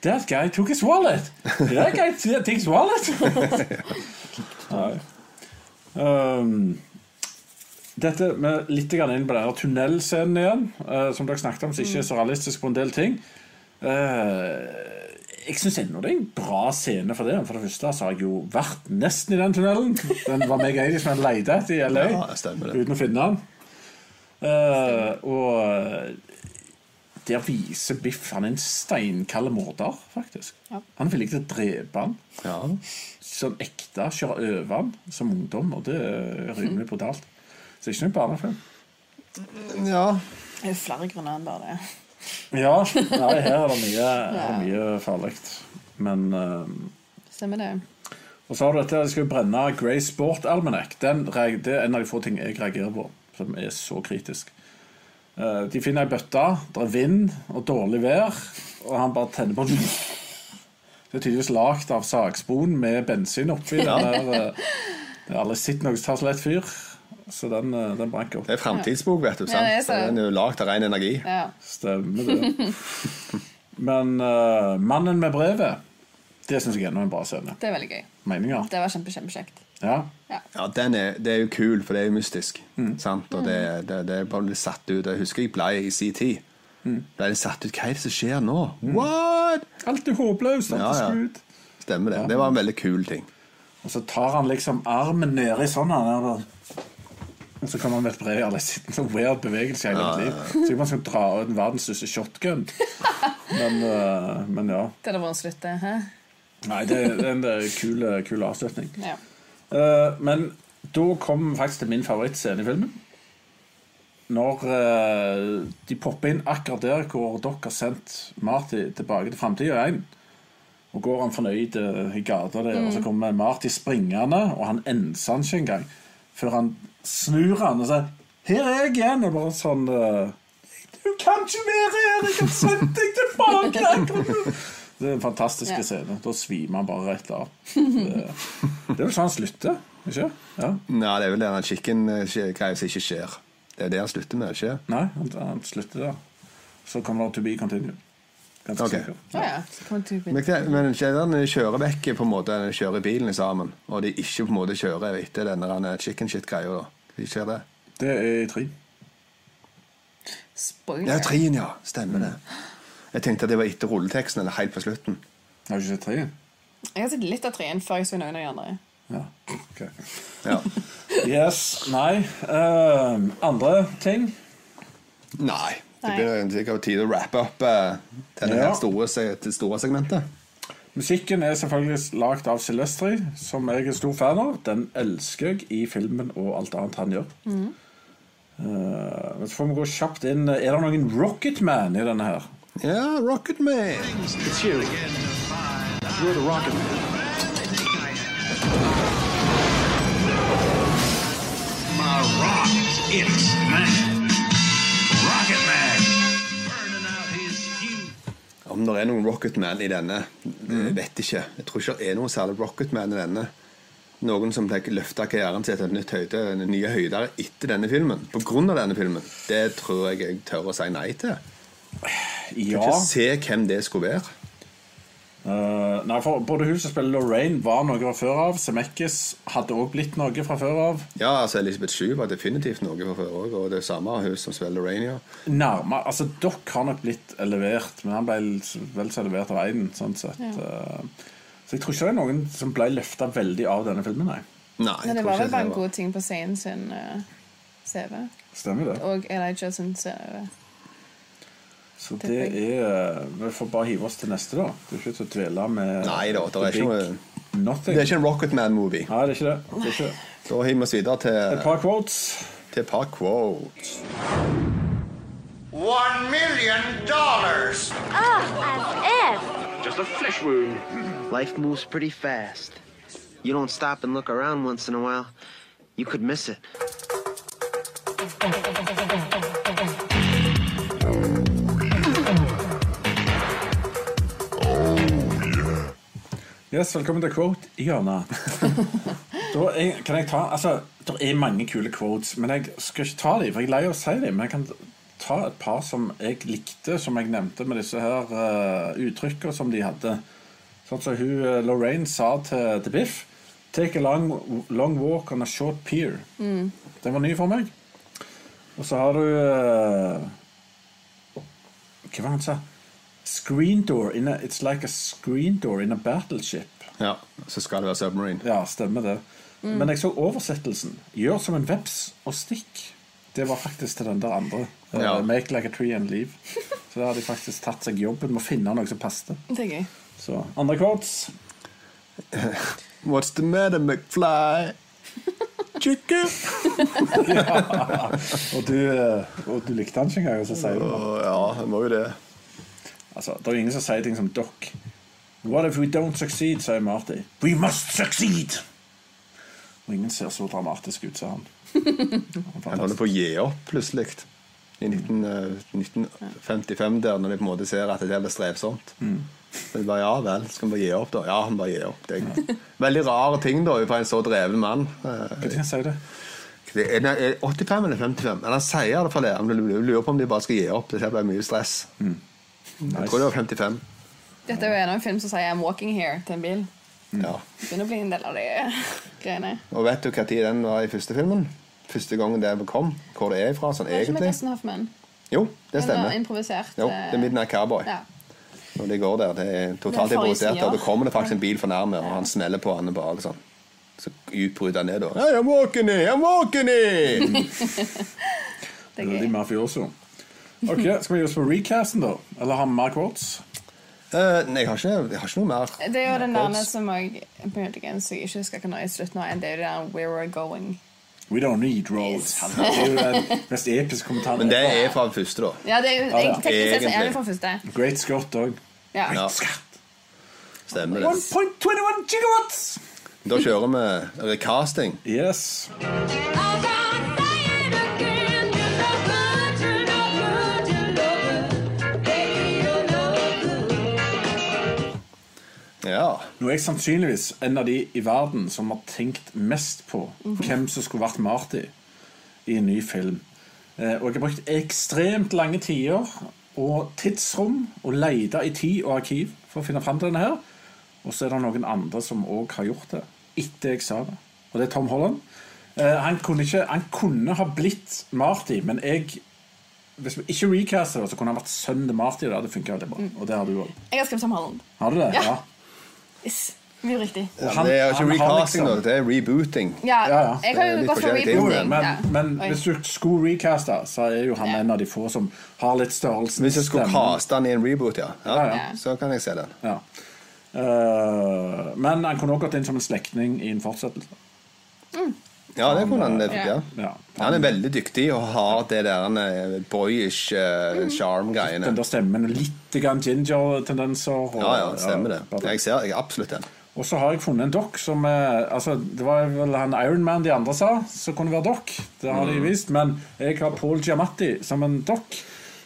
That guy took his wallet! That guy took his wallet! Nei. Um, dette med litt inn på denne tunnelscenen igjen, uh, som dere snakket om, som ikke er så realistisk på en del ting. Uh, jeg syns ennå det er en bra scene for det. For det første så har jeg jo vært nesten i den tunnelen. Den var meg egentlig som jeg leid etter i LA Ja, uten å finne den. Uh, og der viser Biff Han er en steinkald morder, faktisk. Ja. Han er villig til å drepe han Ja. Som ekte, kjøre over som ungdom, og det er rimelig brutalt. Så det er ikke noen barnefilm. ja. Det er jo flere grunner enn bare det. Ja, nei, her er det mye, er mye farlig. Men uh, Stemmer det. Og så har du dette, de skal brenne Grey Sport Almanac. Den, det er en av de få ting jeg reagerer på, som er så kritisk. Uh, de finner ei bøtte, det er vind og dårlig vær, og han bare tenner på den. Det er tydeligvis lagd av sagspon med bensin oppi. Ja. Den der, eh, jeg har aldri sett noe som tar så lett fyr. Så den, eh, den brant opp. Det er framtidsbok, vet du. sant? Ja, det så. Den er jo lagd av ren energi. Ja. Stemmer det. Men uh, mannen med brevet, det syns jeg er en bra scene. Det er veldig gøy. Meninger. Det var kjempe, kjempekjekt. Ja. Ja, den er, Det er jo kul, for det er jo mystisk. Mm. Sant? Og det, det, det er bare litt satt ut. Jeg husker jeg ble i sin tid. Mm. Ble litt satt ut. Hva er det som skjer nå? What?! Alt er håpløst. Ja, er ja. Stemmer det. Det var en veldig kul ting. Og så tar han liksom armen nedi sånn han er der. Og så kan man med et brev. Eller sitter en sånn weird bevegelse i hele mitt liv. Så man skal dra ut verdens største shotgun. Men, uh, men ja. Det hadde vært en slutt, det. Hæ? Nei, det, det er en øh, kul, kul avslutning. Ja. Uh, men da kom vi faktisk til min favorittscene i filmen. Når eh, de popper inn akkurat der hvor dere har sendt Marty tilbake til framtida igjen. Og går han fornøyd eh, i gata der, og så kommer Marty springende, og han enser han ikke engang. Før han snur han og sier 'Her er jeg igjen!' Og bare sånn eh, 'Du kan ikke være her! Jeg har sendt deg tilbake!' Det er en fantastisk Ja. scene. Da svimer han bare rett av. Det, det er vel sånn han slutter, ikke Ja. ja, det er vel det den chicken-greia som ikke skjer. Det er det han slutter med, ikke Nei, han, han slutter der. Så kommer det to be continued. Ganske Ok. sikkert. Å ja. Så kommer det til- Men, men kjedene kjører vekk på en måte De kjører bilen sammen, og de ikke på en måte kjører etter denne chicken shit-greia. da. De skjer det. Det er i tre. Spoiler. Ja, treen, ja. Stemmer det. Jeg tenkte at det var etter rulleteksten, eller helt på slutten. Har du ikke sett treen? Jeg har sett litt av treen før jeg så noen av de andre. Ja. ok. Ja. Yes. Nei. Uh, andre ting? Nei. Det blir sikkert tid å wrappe opp uh, denne Ja. store, se- det store segmentet. Musikken er selvfølgelig lagd av Celestri, som jeg er stor fan av. Den elsker jeg i filmen og alt annet han gjør. Mm. Uh, så får vi gå kjapt inn. Er det noen Rocketman i denne her? Ja, Rocket Man. It's you. You're the rocket it's man. Rocket Man. Om det er noen Rocket Man i denne, jeg vet ikke. Jeg tror ikke det er noen særlig Rocket Man i denne. Noen som tenker løfter karrieren sin til et nytt høyde, nye høyder etter denne filmen. På grunn av denne filmen. Det tror jeg jeg tør å si nei til. Ja. kan ikke se hvem det skulle være. Eh, nei, for Både hun som spiller Lorraine, var noe fra før av. Semekkis hadde òg blitt noe fra før av. Ja, altså Elisabeth Shue var definitivt noe fra før òg, og det samme har hun som spiller Lorraine. Ja. Nærme, altså Dere har nok blitt levert, men han ble vel så levert av Eiden. Sånn sett. Eh, så jeg tror ikke det er noen som ble løfta veldig av denne filmen. Nei. Nei, Men det var vel bare en god ting på scenen sin uh, CV. Stemmer det. Og Elijah sin CV. Så det er Vi får bare hive oss til neste, da. Det er ikke til å dvele med Nei da, det er ikke noe Nothing. Det er ikke en Rocket Man-movie. Nei, det er ikke det. det, er ikke det. Da hiver vi oss videre Et til, par quotes. til et par quotes. One million dollars. Ah, as if. Just a flesh wound. Life moves pretty fast. You don't stop and look around once in a while, you could miss it. Yes, velkommen til quote i hjørnet. da er, kan jeg ta Altså, det er mange kule quotes, men jeg skal ikke ta dem, for jeg er lei av å si dem. Men jeg kan ta et par som jeg likte, som jeg nevnte med disse her uh, uttrykkene som de hadde. Sånn som hun uh, Lorraine sa til, til Biff. Take a long, long walk on a short pier. Den var ny for meg. Og så har du uh, Hva var det han sa? Screen door in a, It's like a screen door in a battleship. Ja, så skal det være Submarine. Ja, stemmer det. Men jeg så oversettelsen. Gjør som en veps og stikk. Det var faktisk til den der andre. Ja. Uh, Make like a tree and leave. Så der hadde de faktisk tatt seg jobben med å finne noe som passet. Det er gøy. Så andre quotes. What's the matter, McFly? Chicken? Og du, eh, og du likte han ikke engang, og så sier du det. Ja, det må jo det. Altså, det er jo ingen som sier ting som «Dokk». What if we don't succeed, sier Marty. We must succeed! Og ingen ser så dramatisk ut sa han. Han holder på å gi opp plutselig. I 19, uh, 1955, der når de på en måte ser at det blir strevsomt. Så de bare, ja vel, skal vi bare gi opp, da? Ja, han bare gir opp. Det er veldig rare ting da, fra en så dreven mann. Hva skal det? Det er, er 85 eller 55? Eller han sier det for fall det. Han lurer på om de bare skal gi opp. Det blir mye stress. Jeg tror det var 55. Dette er jo en av en film som sier 'I'm walking here' til en bil. Ja. Begynner å bli en del av de greiene. Og vet du hva tid den var i første filmen? Første gangen det kom? Hvor det er fra, sånn det ikke med egentlig? Hoffman? Jo, det stemmer. improvisert. Jo, det er eh, Midnight Cowboy. Ja. Når de går der, det er totalt Det er improvisert. Og da kommer det faktisk en bil for nærme, og han smeller på han bak sånn. Så utbryter han ned og Hey, I'm walking here, I'm walking here! Det er gøy. mafioso. Ok, Skal vi gi oss på recasten, da? Eller har vi mer quotes? Uh, nei, jeg har, ikke, jeg har ikke noe mer. Det er jo den der som jeg muligens jeg ikke husker hva i slutten av, det er jo den der Where We're Going. We don't need roads. Yes. Det er jo den mest episke kommentaren. Men det er fra den første, da. Ja, det er jo jeg, sett så er det fra første. Great Scott òg. Ja. Ja. Stemmer det. 1.21 gigawatts! Da kjører vi recasting. Yes. Ja. Nå er jeg sannsynligvis en av de i verden som har tenkt mest på hvem som skulle vært Marty i en ny film. Eh, Og jeg har brukt ekstremt lange tider og tidsrom og leita i tid og arkiv for å finne fram til denne her. Og så er det noen andre som òg har gjort det etter jeg sa det. Og det er Tom Holland. Eh, Han kunne, ikke, han kunne ha blitt Marty, men jeg hvis vi ikke recaster det, så kunne han vært sønnen til Marty. Det hadde funka veldig bra. Og det har du òg. Jeg har skrevet Tom Holland. Har du det? Ja. Yes. Mye riktig. Ja, han- det er ikke recasting, liksom- Det er rebooting. Ja, Ja, ja. jeg har jo gått for rebooting. Men, ja. men hvis du skulle recaste, så er jo han Ja. en av de få som har litt størrelse. Hvis jeg skulle caste han i en reboot, ja. Ja, ja, ja. Så kan jeg se den. Ja. Eh, men han kunne også gått inn som en slektning i en fortsettelse. Ja, det kunne han. Ja. Ja. Ja. Han er veldig dyktig og har det der eh, boyish uh, charm-greiene. Den der stemmen litt ginger-tendenser. Ja, ja, stemmer det. Jeg ser jeg, absolutt den. Og så har jeg funnet en dokk som er, altså, Det var vel han Ironman de andre sa, som kunne være dokk. Det har Mm. de vist. Men jeg har Paul Giamatti som en dokk.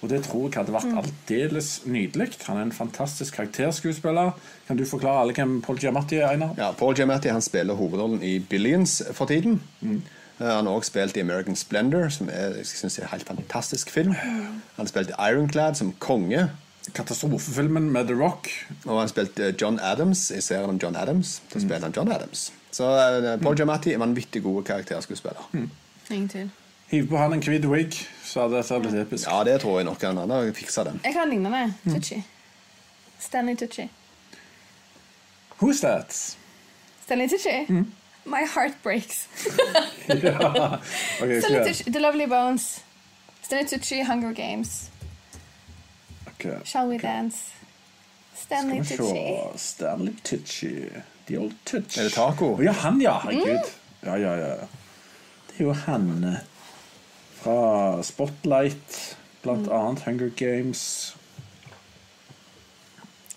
Og det tror jeg hadde vært aldeles nydelig. Han er en fantastisk karakterskuespiller. Kan du forklare alle hvem Paul Giamatti er, Einar? Ja, Paul Giamatti han spiller hovedrollen i Billions for tiden. Mm. Eh, Han har også spilt i American Splendor, som er, jeg synes er en helt fantastisk film. Han har spilt i Ironclad som konge. Katastrofefilmen med The Rock. Og han har spilt eh, John Adams i serien om John Adams. Mm. Da spiller han John Adams. Så eh, Paul Giamatti er en vanvittig god karakterskuespiller. Mm. Ingen tvil. Hiv på han en hvit wig, så hadde dette blitt episk. Ja, det tror jeg nok han hadde fiksa den. Jeg ligne en lignende. Mm. Tucci. Stanley Tucci. Who's that? Stanley Tucci. Mm. My heart breaks. ja. okay, Stanley Tucci, The Lovely Bones. Stanley Tucci, Hunger Games. Okay. Shall We Dance. Stanley Skal vi Tucci. se Stanley Tucci. The Old Touch. Er det taco? Oh, ja, han, ja. Herregud. Mm. Ja, ja, ja. Det er jo han eh, fra Spotlight, blant Mm. annet Hunger Games.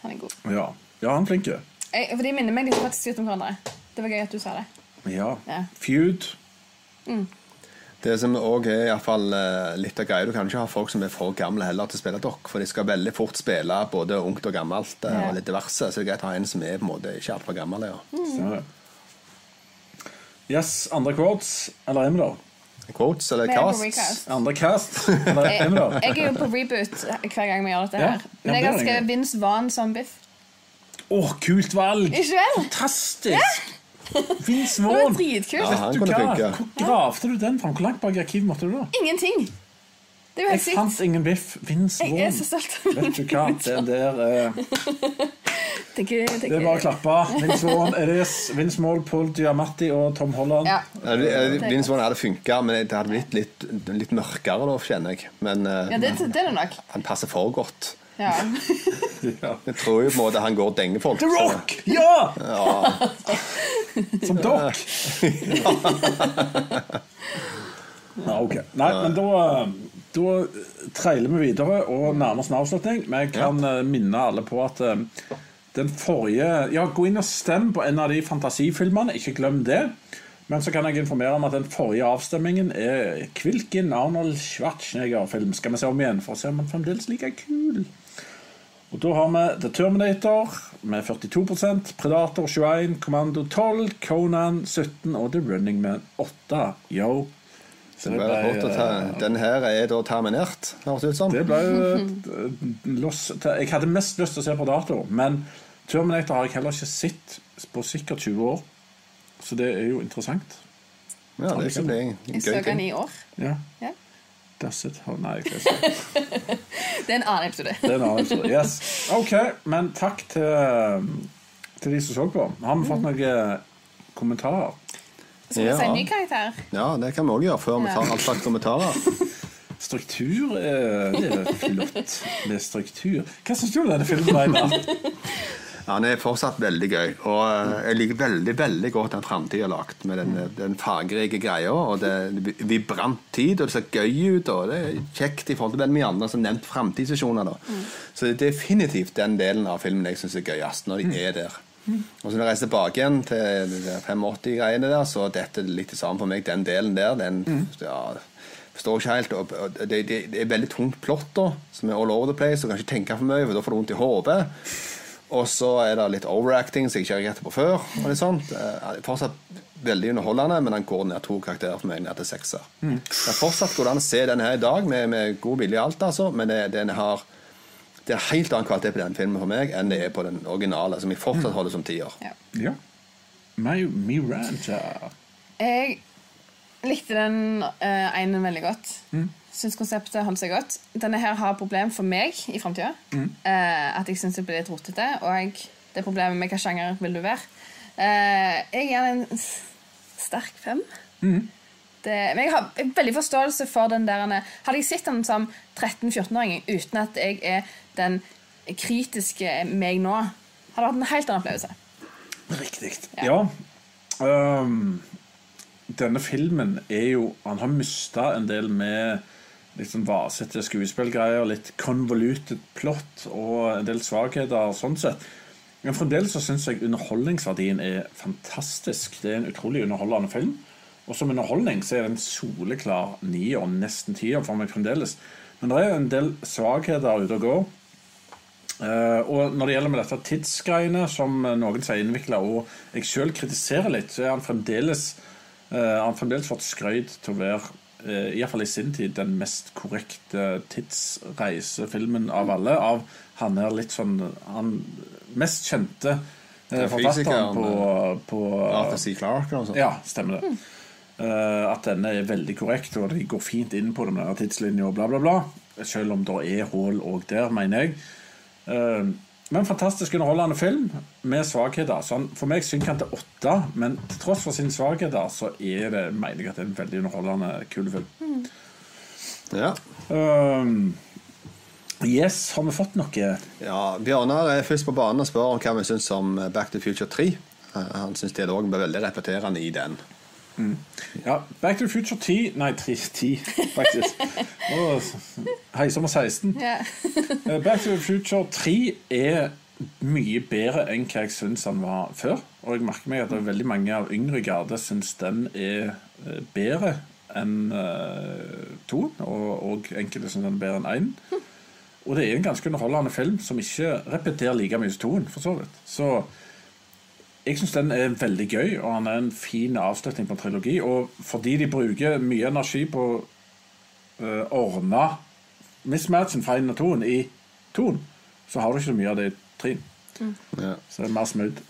Han er god. Ja, ja han er flink. For De minner meg litt faktisk ut om hverandre. Det var gøy at du sa det. Ja. Ja. Feud. Det som også er i hvert fall, eh, litt av greia Du kan ikke ha folk som er for gamle heller til å spille dokk, for de skal veldig fort spille både ungt og gammelt eh, Ja. og litt diverse. Så det er greit å ha en som er på en måte ikke altfor gammel. Ja. Mm. Yes, andre quotes. Eller er vi der? Quotes eller er casts? recast. Andre cast. Jeg, jeg er jo på reboot hver gang vi gjør dette her. ja, Men jeg har skrevet. Vince Van som Biff. Å, kult valg! Fantastisk! Vince Det Vaughn. dritkult. Ja, gravde du den fram? Hvor langt bak i arkivet måtte du da? Ingenting. Det er jo Jeg helt fant ingen biff. Vince Jeg er så stolt av Vet du hva? Det der eh, Tenker, Det er bare å klappe. Vince Vaughn, Eris, Vince Maul, Paul Diamatti og Tom Holland. Ja. Ja, det- eh, Vince Vaughn hadde funka, men det hadde blitt litt, litt mørkere da, kjenner jeg. Men eh, ja, det, det er det nok. han passer for godt. Ja. Ja. Jeg tror jo på en måte han går og denger folk. The Rock! Ja! Som dokk. ja, ok. Nei, men da Da trailer vi videre og nærmer oss en avslutning. Men jeg kan ja. minne alle på at eh, den forrige Ja, gå inn og stem på en av de fantasifilmene. Ikke glem det. Men så kan jeg informere om at den forrige avstemmingen er hvilken Arnold Schwarzenegger-film skal vi se om igjen, for å se om han fremdeles like kul. Og da har vi The Terminator med 42% Predator 21, Kommando 12, Conan 17 og The Running Man 8. Yo. Så Det ble fort å ta. Den her er da terminert, høres det ut som. det ble jo loss, Jeg hadde mest lyst til å se på dato, men Terminator har jeg heller ikke sett på sikkert 20 år, så det er jo interessant. Ja, det kan bli en Jeg gøy så den ting. i år. Ja. Ja. Does it? Oh, nei, jeg ikke. Det er en annen episode. Det er en annen episode. Yes. Ok, men takk til, til de som så på. Har vi fått noen kommentarer? Skal vi Ja. si en ny karakter? Ja, det kan vi òg gjøre før vi tar all slags kommentarer. Struktur det er flott med struktur. Hva syns du om denne filmen? Einar? Ja, Den er fortsatt veldig gøy. Og eh, jeg liker veldig veldig godt den framtida er lagt, med den, den fargerike greia. Og det er vibrant tid, og det ser gøy ut. Og det er kjekt i forhold til veldig mye andre som nevnt framtidssesjoner. Mm. Så det er definitivt den delen av filmen jeg syns er gøyest, når de er der. Og så når jeg reiser tilbake igjen til de der 85-greiene der, så dette er litt det samme for meg. Den delen der, den ja, forstår ikke helt. Og, det, det, det er veldig tungt plott, da, som er all over the place. Og kan ikke tenke for mye, for da får du vondt i hodet. Og så er det litt overacting, som jeg ikke har reagert på før. og litt sånt. Det er Fortsatt veldig underholdende, men den går ned to karakterer for meg, ned til sekser. Det er fortsatt går det an å se den her i dag med, med god vilje og alt, altså, men det, den har det er helt annen kvalitet på den filmen for meg enn det er på den originale, som jeg fortsatt holder som tier. Ja. Ja. My, Miranda. Jeg likte den uh, ene veldig godt. Syns konseptet holdt seg godt. Denne her har problem for meg i framtida. at jeg syns det blir litt rotete. Og jeg, det er problemet med hva sjanger vil du være. Uh, jeg gir den en sterk fem. Det, men jeg har veldig forståelse for den der Hadde jeg sett den som 13-14-åring uten at jeg er den kritiske meg nå, hadde det vært en helt annen opplevelse. Riktig. Ja. Ehm, denne filmen er jo Han har mista en del med litt sånn vasete skuespillgreier, litt convoluted plot og en del svakheter sånn sett. Men fremdeles så syns jeg underholdningsverdien er fantastisk. Det er en utrolig underholdende film. Og som underholdning så er det en soleklar nier, nesten tier for meg fremdeles. Men det er en del svakheter ute og går. Uh, og når det gjelder med dette tidsgreiene, som eh, noen sier innvikla, og jeg sjøl kritiserer litt, så er han fremdeles uh, han fremdeles fått skrøyd til å være, uh, iallfall i sin tid, den mest korrekte tidsreisefilmen av alle. Av han er litt sånn Han mest kjente uh, forfatteren på, på, på Arthur C. Clarke og ja, stemmer det. Eh, at denne er veldig korrekt, og de går fint inn på denne tidslinja og bla, bla, bla. Selv om det er hull òg der, mener jeg. Eh, men fantastisk underholdende film med svakheter. Så han, for meg synker han til åtte, men til tross for sine svakheter så er det, mener jeg at det er en veldig underholdende, kul film. Ja. Um, yes, har vi fått noe? Ja, Bjørnar er først på banen og spør om hva vi syns om Back to Future 3. Eh, Han syns det òg blir veldig repeterende i den. Ja, Back to the Future 10 Nei, 3, 10, faktisk. Nå heiser vi 16. Ja. Eh, Back to the Future 3 er mye bedre enn hva jeg syns han var før. Og jeg merker meg at er veldig mange av yngre garde syns den er eh, bedre enn uh, to. Og, og enkelte syns den er bedre enn én. Og det er en ganske underholdende film som ikke repeterer like mye som toen, for så vidt. Så jeg syns den er veldig gøy, og han er en fin avslutning på en trilogi. Og fordi de bruker mye energi på å uh, ordne mismatchen fra én og toen i toen, så har du ikke så mye av det i treen. Ja. Så det er mer smooth.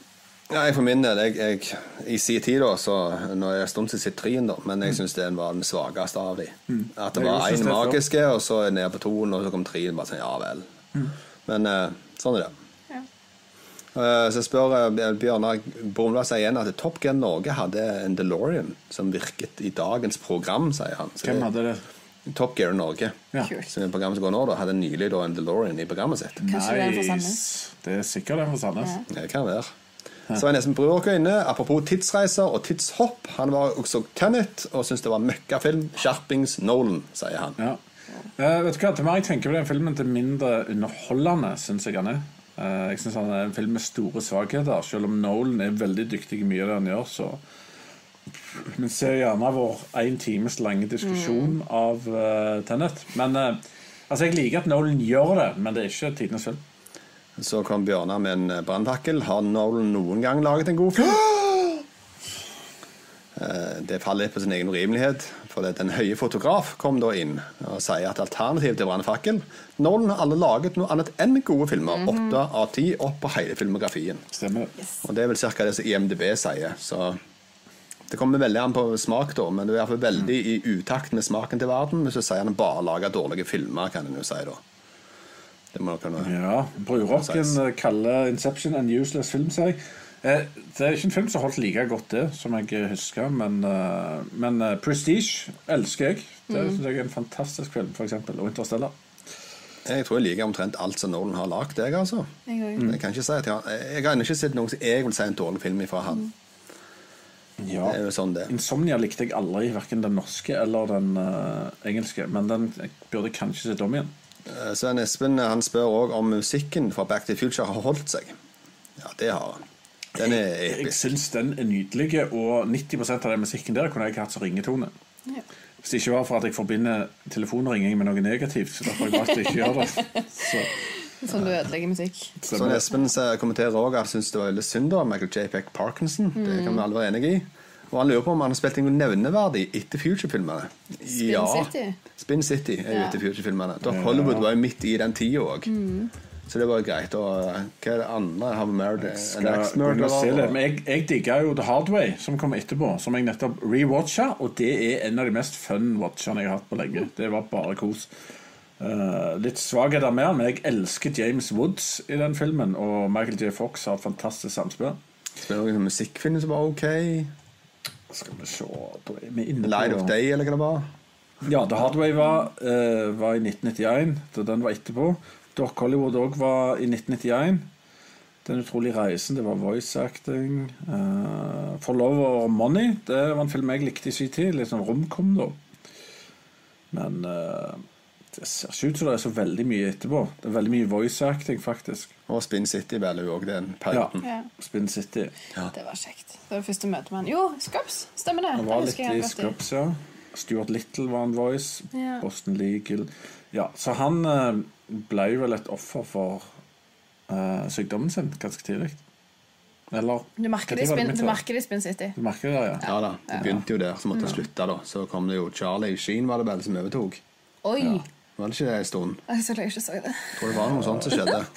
Ja, jeg for min del, jeg, jeg, I sin tid, da, så Nå er det stund siden jeg treen, da, men jeg syns den var den svakeste av de. At det var én magiske, og så er jeg ned på toen, og så kom treen. Bare sånn, ja vel. Men uh, sånn er det. Ja. Eh, så spør uh, Bjørnar Brumland sier igjen at Top Gun Norge hadde en DeLorean som virket i dagens program, sier han. Så Hvem hadde det? Top Gear Norge, Ja. Som er programmet som går nå, da, hadde nylig da en DeLorean i programmet sitt. Kanskje det er for Sandnes. Det er sikkert den for Sandnes. Det kan være. Så er Espen Brurker inne. Apropos tidsreiser og tidshopp. Han var også Tenet og syntes det var møkkafilm. Skjerpings Nolan, sier han. Ja. Uh, vet du hva, Til meg tenker på den filmen til mindre underholdende, syns jeg han er. Eh, jeg synes han er en film med store svakheter. Selv om Nolan er veldig dyktig i mye av det han gjør, så Vi ser gjerne vår én times lange diskusjon av uh, Tenet. Men eh, altså, jeg liker at Nolan gjør det, men det er ikke tidenes film. Så kom Bjørnar med en brannfakkel. Har Nolan noen gang laget en god film? Eh, Det faller litt på sin egen urimelighet. For det, Den høye fotograf kom da inn og sier at alternativet til Brannfakkel Nolan har alle laget noe annet enn gode filmer. Åtte av ti opp på hele filmografien. Stemmer. Og Det er vel ca. det som IMDb sier. Så det kommer veldig an på smak, da, men du er i hvert fall veldig i utakt med smaken til verden. Hvis du sier han bare lager dårlige filmer, kan en jo si da. Det må kunne Ja, Brurocken eh, kaller Inception en useless film, sier jeg. Eh, Det er ikke en film som holdt like godt det, som jeg husker, men, eh, men eh, Prestige elsker jeg. Det synes jeg er en fantastisk film, for eksempel. Og Interstellar. Jeg tror jeg liker omtrent alt som Nolan har lagd, jeg, altså. Jeg òg. Jeg kan ikke si at jeg, har- jeg har ennå ikke sett noe som jeg vil si er en dårlig film fra han. Ja. Det er jo sånn det. Insomnia likte jeg aldri, verken den norske eller den uh, engelske. Men den jeg burde kanskje sett om igjen. Eh, Svein Espen han spør òg om musikken fra Back to the Future har holdt seg. Ja, det har han. Den er Jeg episk. syns den er nydelig, og 90% av den musikken der kunne jeg hatt som ringetone. Ja. Hvis det ikke var for at jeg forbinder telefonringing med noe negativt. Så derfor har jeg valgt ikke gjøre det. Så, Sånn du ødelegger musikk. Sånn Espen kommenterer òg at han syns det var veldig synd da Michael J. Peck Parkinson. Det kan vi alle være enig i. Og han lurer på om han har spilt noe nevneverdig etter Future-filmene. Spin City? Spin City er jo Ja. etter Future-filmene. Da Hollywood var jo midt i den tida òg. Så det var greit. Og eh, hva er det andre? Have Married an Ex-Murderer? Men jeg, jeg digga jo The Hard Way, som kom etterpå, som jeg nettopp rewatcha, og det er en av de mest fun watchene jeg har hatt på lenge. Det var bare kos. Uh, litt svakheter med han, men jeg elsker James Woods i den filmen, og Michael J. Fox har et fantastisk samspill. Spiller noen musikkfilm som var ok. Skal vi se vi Light of Day, eller hva det var. Ja, The Hard Way var, uh, var i 1991, da den var etterpå. Doc Hollywood òg var i 1991. Den utrolige reisen, det var voice acting. Uh, For Love or Money, det var en film jeg likte i sin tid. Litt sånn romkom, da. Men uh, det ser ikke ut som det er så veldig mye etterpå. Det er veldig mye voice acting, faktisk. Og Spin City vel jo òg den Ja. perioden. Ja. Spin City. Det var kjekt. Det var det første møtet med han. Jo, Scrubs! Stemmer det. Han Det var litt i. Scrubs, ja. Stuart Little var en voice. Ja. Boston Legal. Ja, så han eh, ble vel et offer for uh, sykdommen sin ganske tidlig. Eller Du merker det mitt du merker det i Spin City. Du merker det, ja. Ja da, det begynte jo der, så måtte jeg slutte. da Så kom det jo Charlie Sheen, var det vel, som overtok. Oi! Var det ikke det en stund? Jeg så jeg ikke så det. Jeg tror det var noe sånt som skjedde.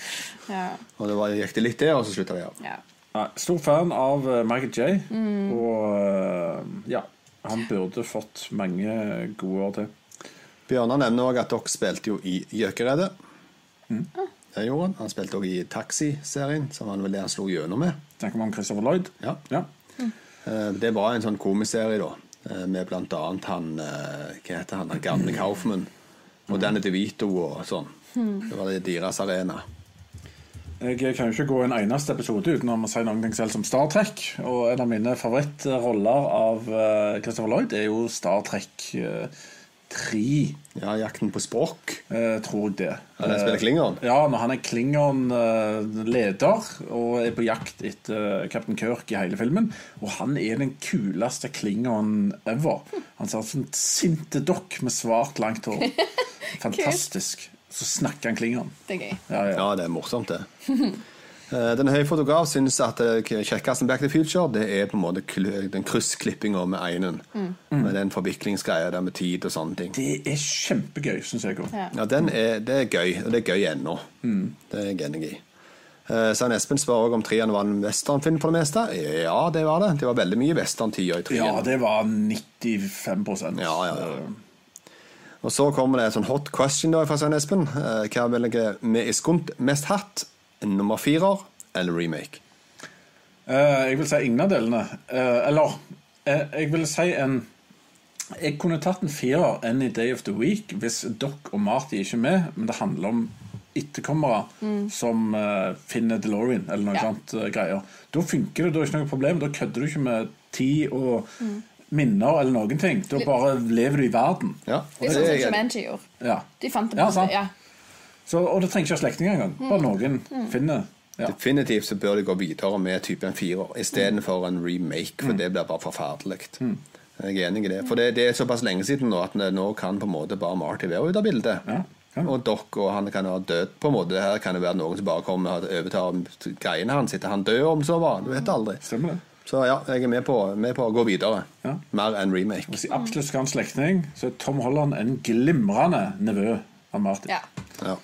Ja. Og det var, gikk det litt der, og så slutta det. ja. Ja, Stor fan av uh, Michael J. Mm. Og uh, ja, han burde fått mange gode år til. Bjørnar nevner òg at dere spilte jo i Gjøkeredet. Det gjorde han. Han spilte òg i Taxi-serien, som han vel det han slo gjennom med. Snakker vi om Christopher Lloyd? Ja. Ja. Mm. Det var en sånn komiserie, da. eh, Med blant annet han eh, Hva heter han? han gamle Kaufman. Og Danny DeVito og sånn. Det var det deres arena. Jeg kan jo ikke gå en eneste episode uten å si ting selv som Star Trek. Og en av mine favorittroller av eh, Christopher Lloyd er jo Star Trek eh, 3, Ja, Jakten på språk'. eh, tror jeg det. Han spiller Eh, Klingon? Ja, når han er Klingon-leder og er på jakt etter Captain Kirk i hele filmen. Og han er den kuleste Klingon ever. Han ser ut som en sinte dokk med svart, langt hår. Fantastisk. Så snakker han Klingon. Det er gøy. Ja, ja. Ja, det er morsomt, det. Eh, Den høye fotograf syns at det kjekkeste med Back to the Future Det er på en måte den kryssklippinga med einen. Med den forviklingsgreia der med tid og sånne ting. Det er kjempegøy, syns jeg òg. Ja. Ja, den er, Det er gøy, og det er gøy ennå. Det er jeg enig i. Eh, Svein Espen spør også om treeren var en westernfilm for det meste. Ja, det var det. Det var veldig mye westerntida i Ja, det var 95 Ja, ja, ja. Og så kommer det et sånn hot question da fra Svein Espen. Eh, Hva velger vi i skunt mest hatt? En nummer firer eller remake? Eh, jeg vil si ingen av delene. Eh, eller eh, jeg vil si en Jeg kunne tatt en firer Any Day of the Week hvis Doc og Marty ikke er med, men det handler om etterkommere som uh, finner DeLorean eller noe Ja. sånt uh, greier. Da funker det, da er det ikke noe problem. Da kødder du ikke med tid og minner eller noen ting. Da bare lever du i verden. Ja, Det er sånn er som jeg. Jumanji gjorde. Ja. De fant det Ja, på ja. Så, og det trenger ikke være slektninger engang. Bare noen finner ja. Definitivt så bør de gå videre med type en firer istedenfor en remake, Mm. for det blir bare forferdelig. Jeg er enig i det. For det, det er såpass lenge siden nå at nå kan på en måte bare Marty være ute av bildet. Ja, Ja. Og Doc og han kan ha død på en måte. Her kan det være noen som bare kommer og overtar greiene hans. Sitter han død om så var? Du vet aldri. Stemmer det. Så ja, jeg er med på, med på å gå videre. Ja. Mer enn remake. Hvis jeg absolutt skal ha en slektning, så er Tom Holland en glimrende nevø av Martin. Ja. Ja.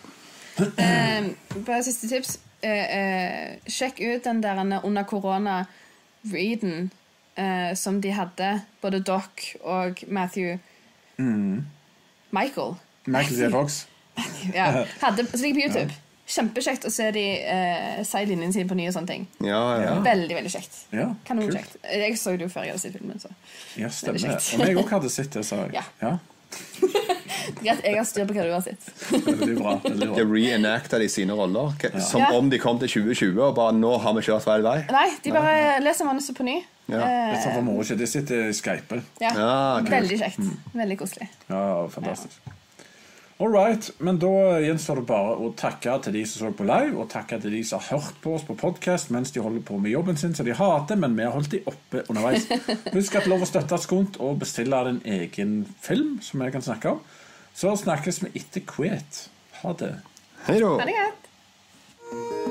Eh, bare siste tips. Eh, eh, sjekk ut den der under korona-readen eh, som de hadde, både Doc og Matthew Michael. Michael J. Fox. Ja, hadde, så ligger på YouTube. Kjempekjekt å se de eh, si linjene sine på nye sånne ting. Ja, ja. Veldig, veldig kjekt. Ja. Kanonkjekt. Jeg så det jo før jeg hadde sett filmen. Så. Ja, stemmer. Og jeg òg hadde sett det, sa jeg. Ja. Greit, jeg har styr på hva du har sett. Veldig bra. veldig De reenacta de sine roller. Som Ja. om de kom til 2020 og bare nå har vi kjørt feil vei. Nei, de bare leser manuset på ny. Ja. Litt sånn for moro ikke. De sitter i Skype. Ja, Ja. Veldig kjekt. Veldig koselig. Ja, fantastisk. All right, men da gjenstår det bare å takke til de som så på live, og takke til de som har hørt på oss på podkast mens de holder på med jobben sin, som de hater, men vi har holdt de oppe underveis. Husk at lov å støtte Skunt og bestille din egen film, som jeg kan snakke om. Så snakkes vi etter hvert. Ha det. Hei da. Ha det godt.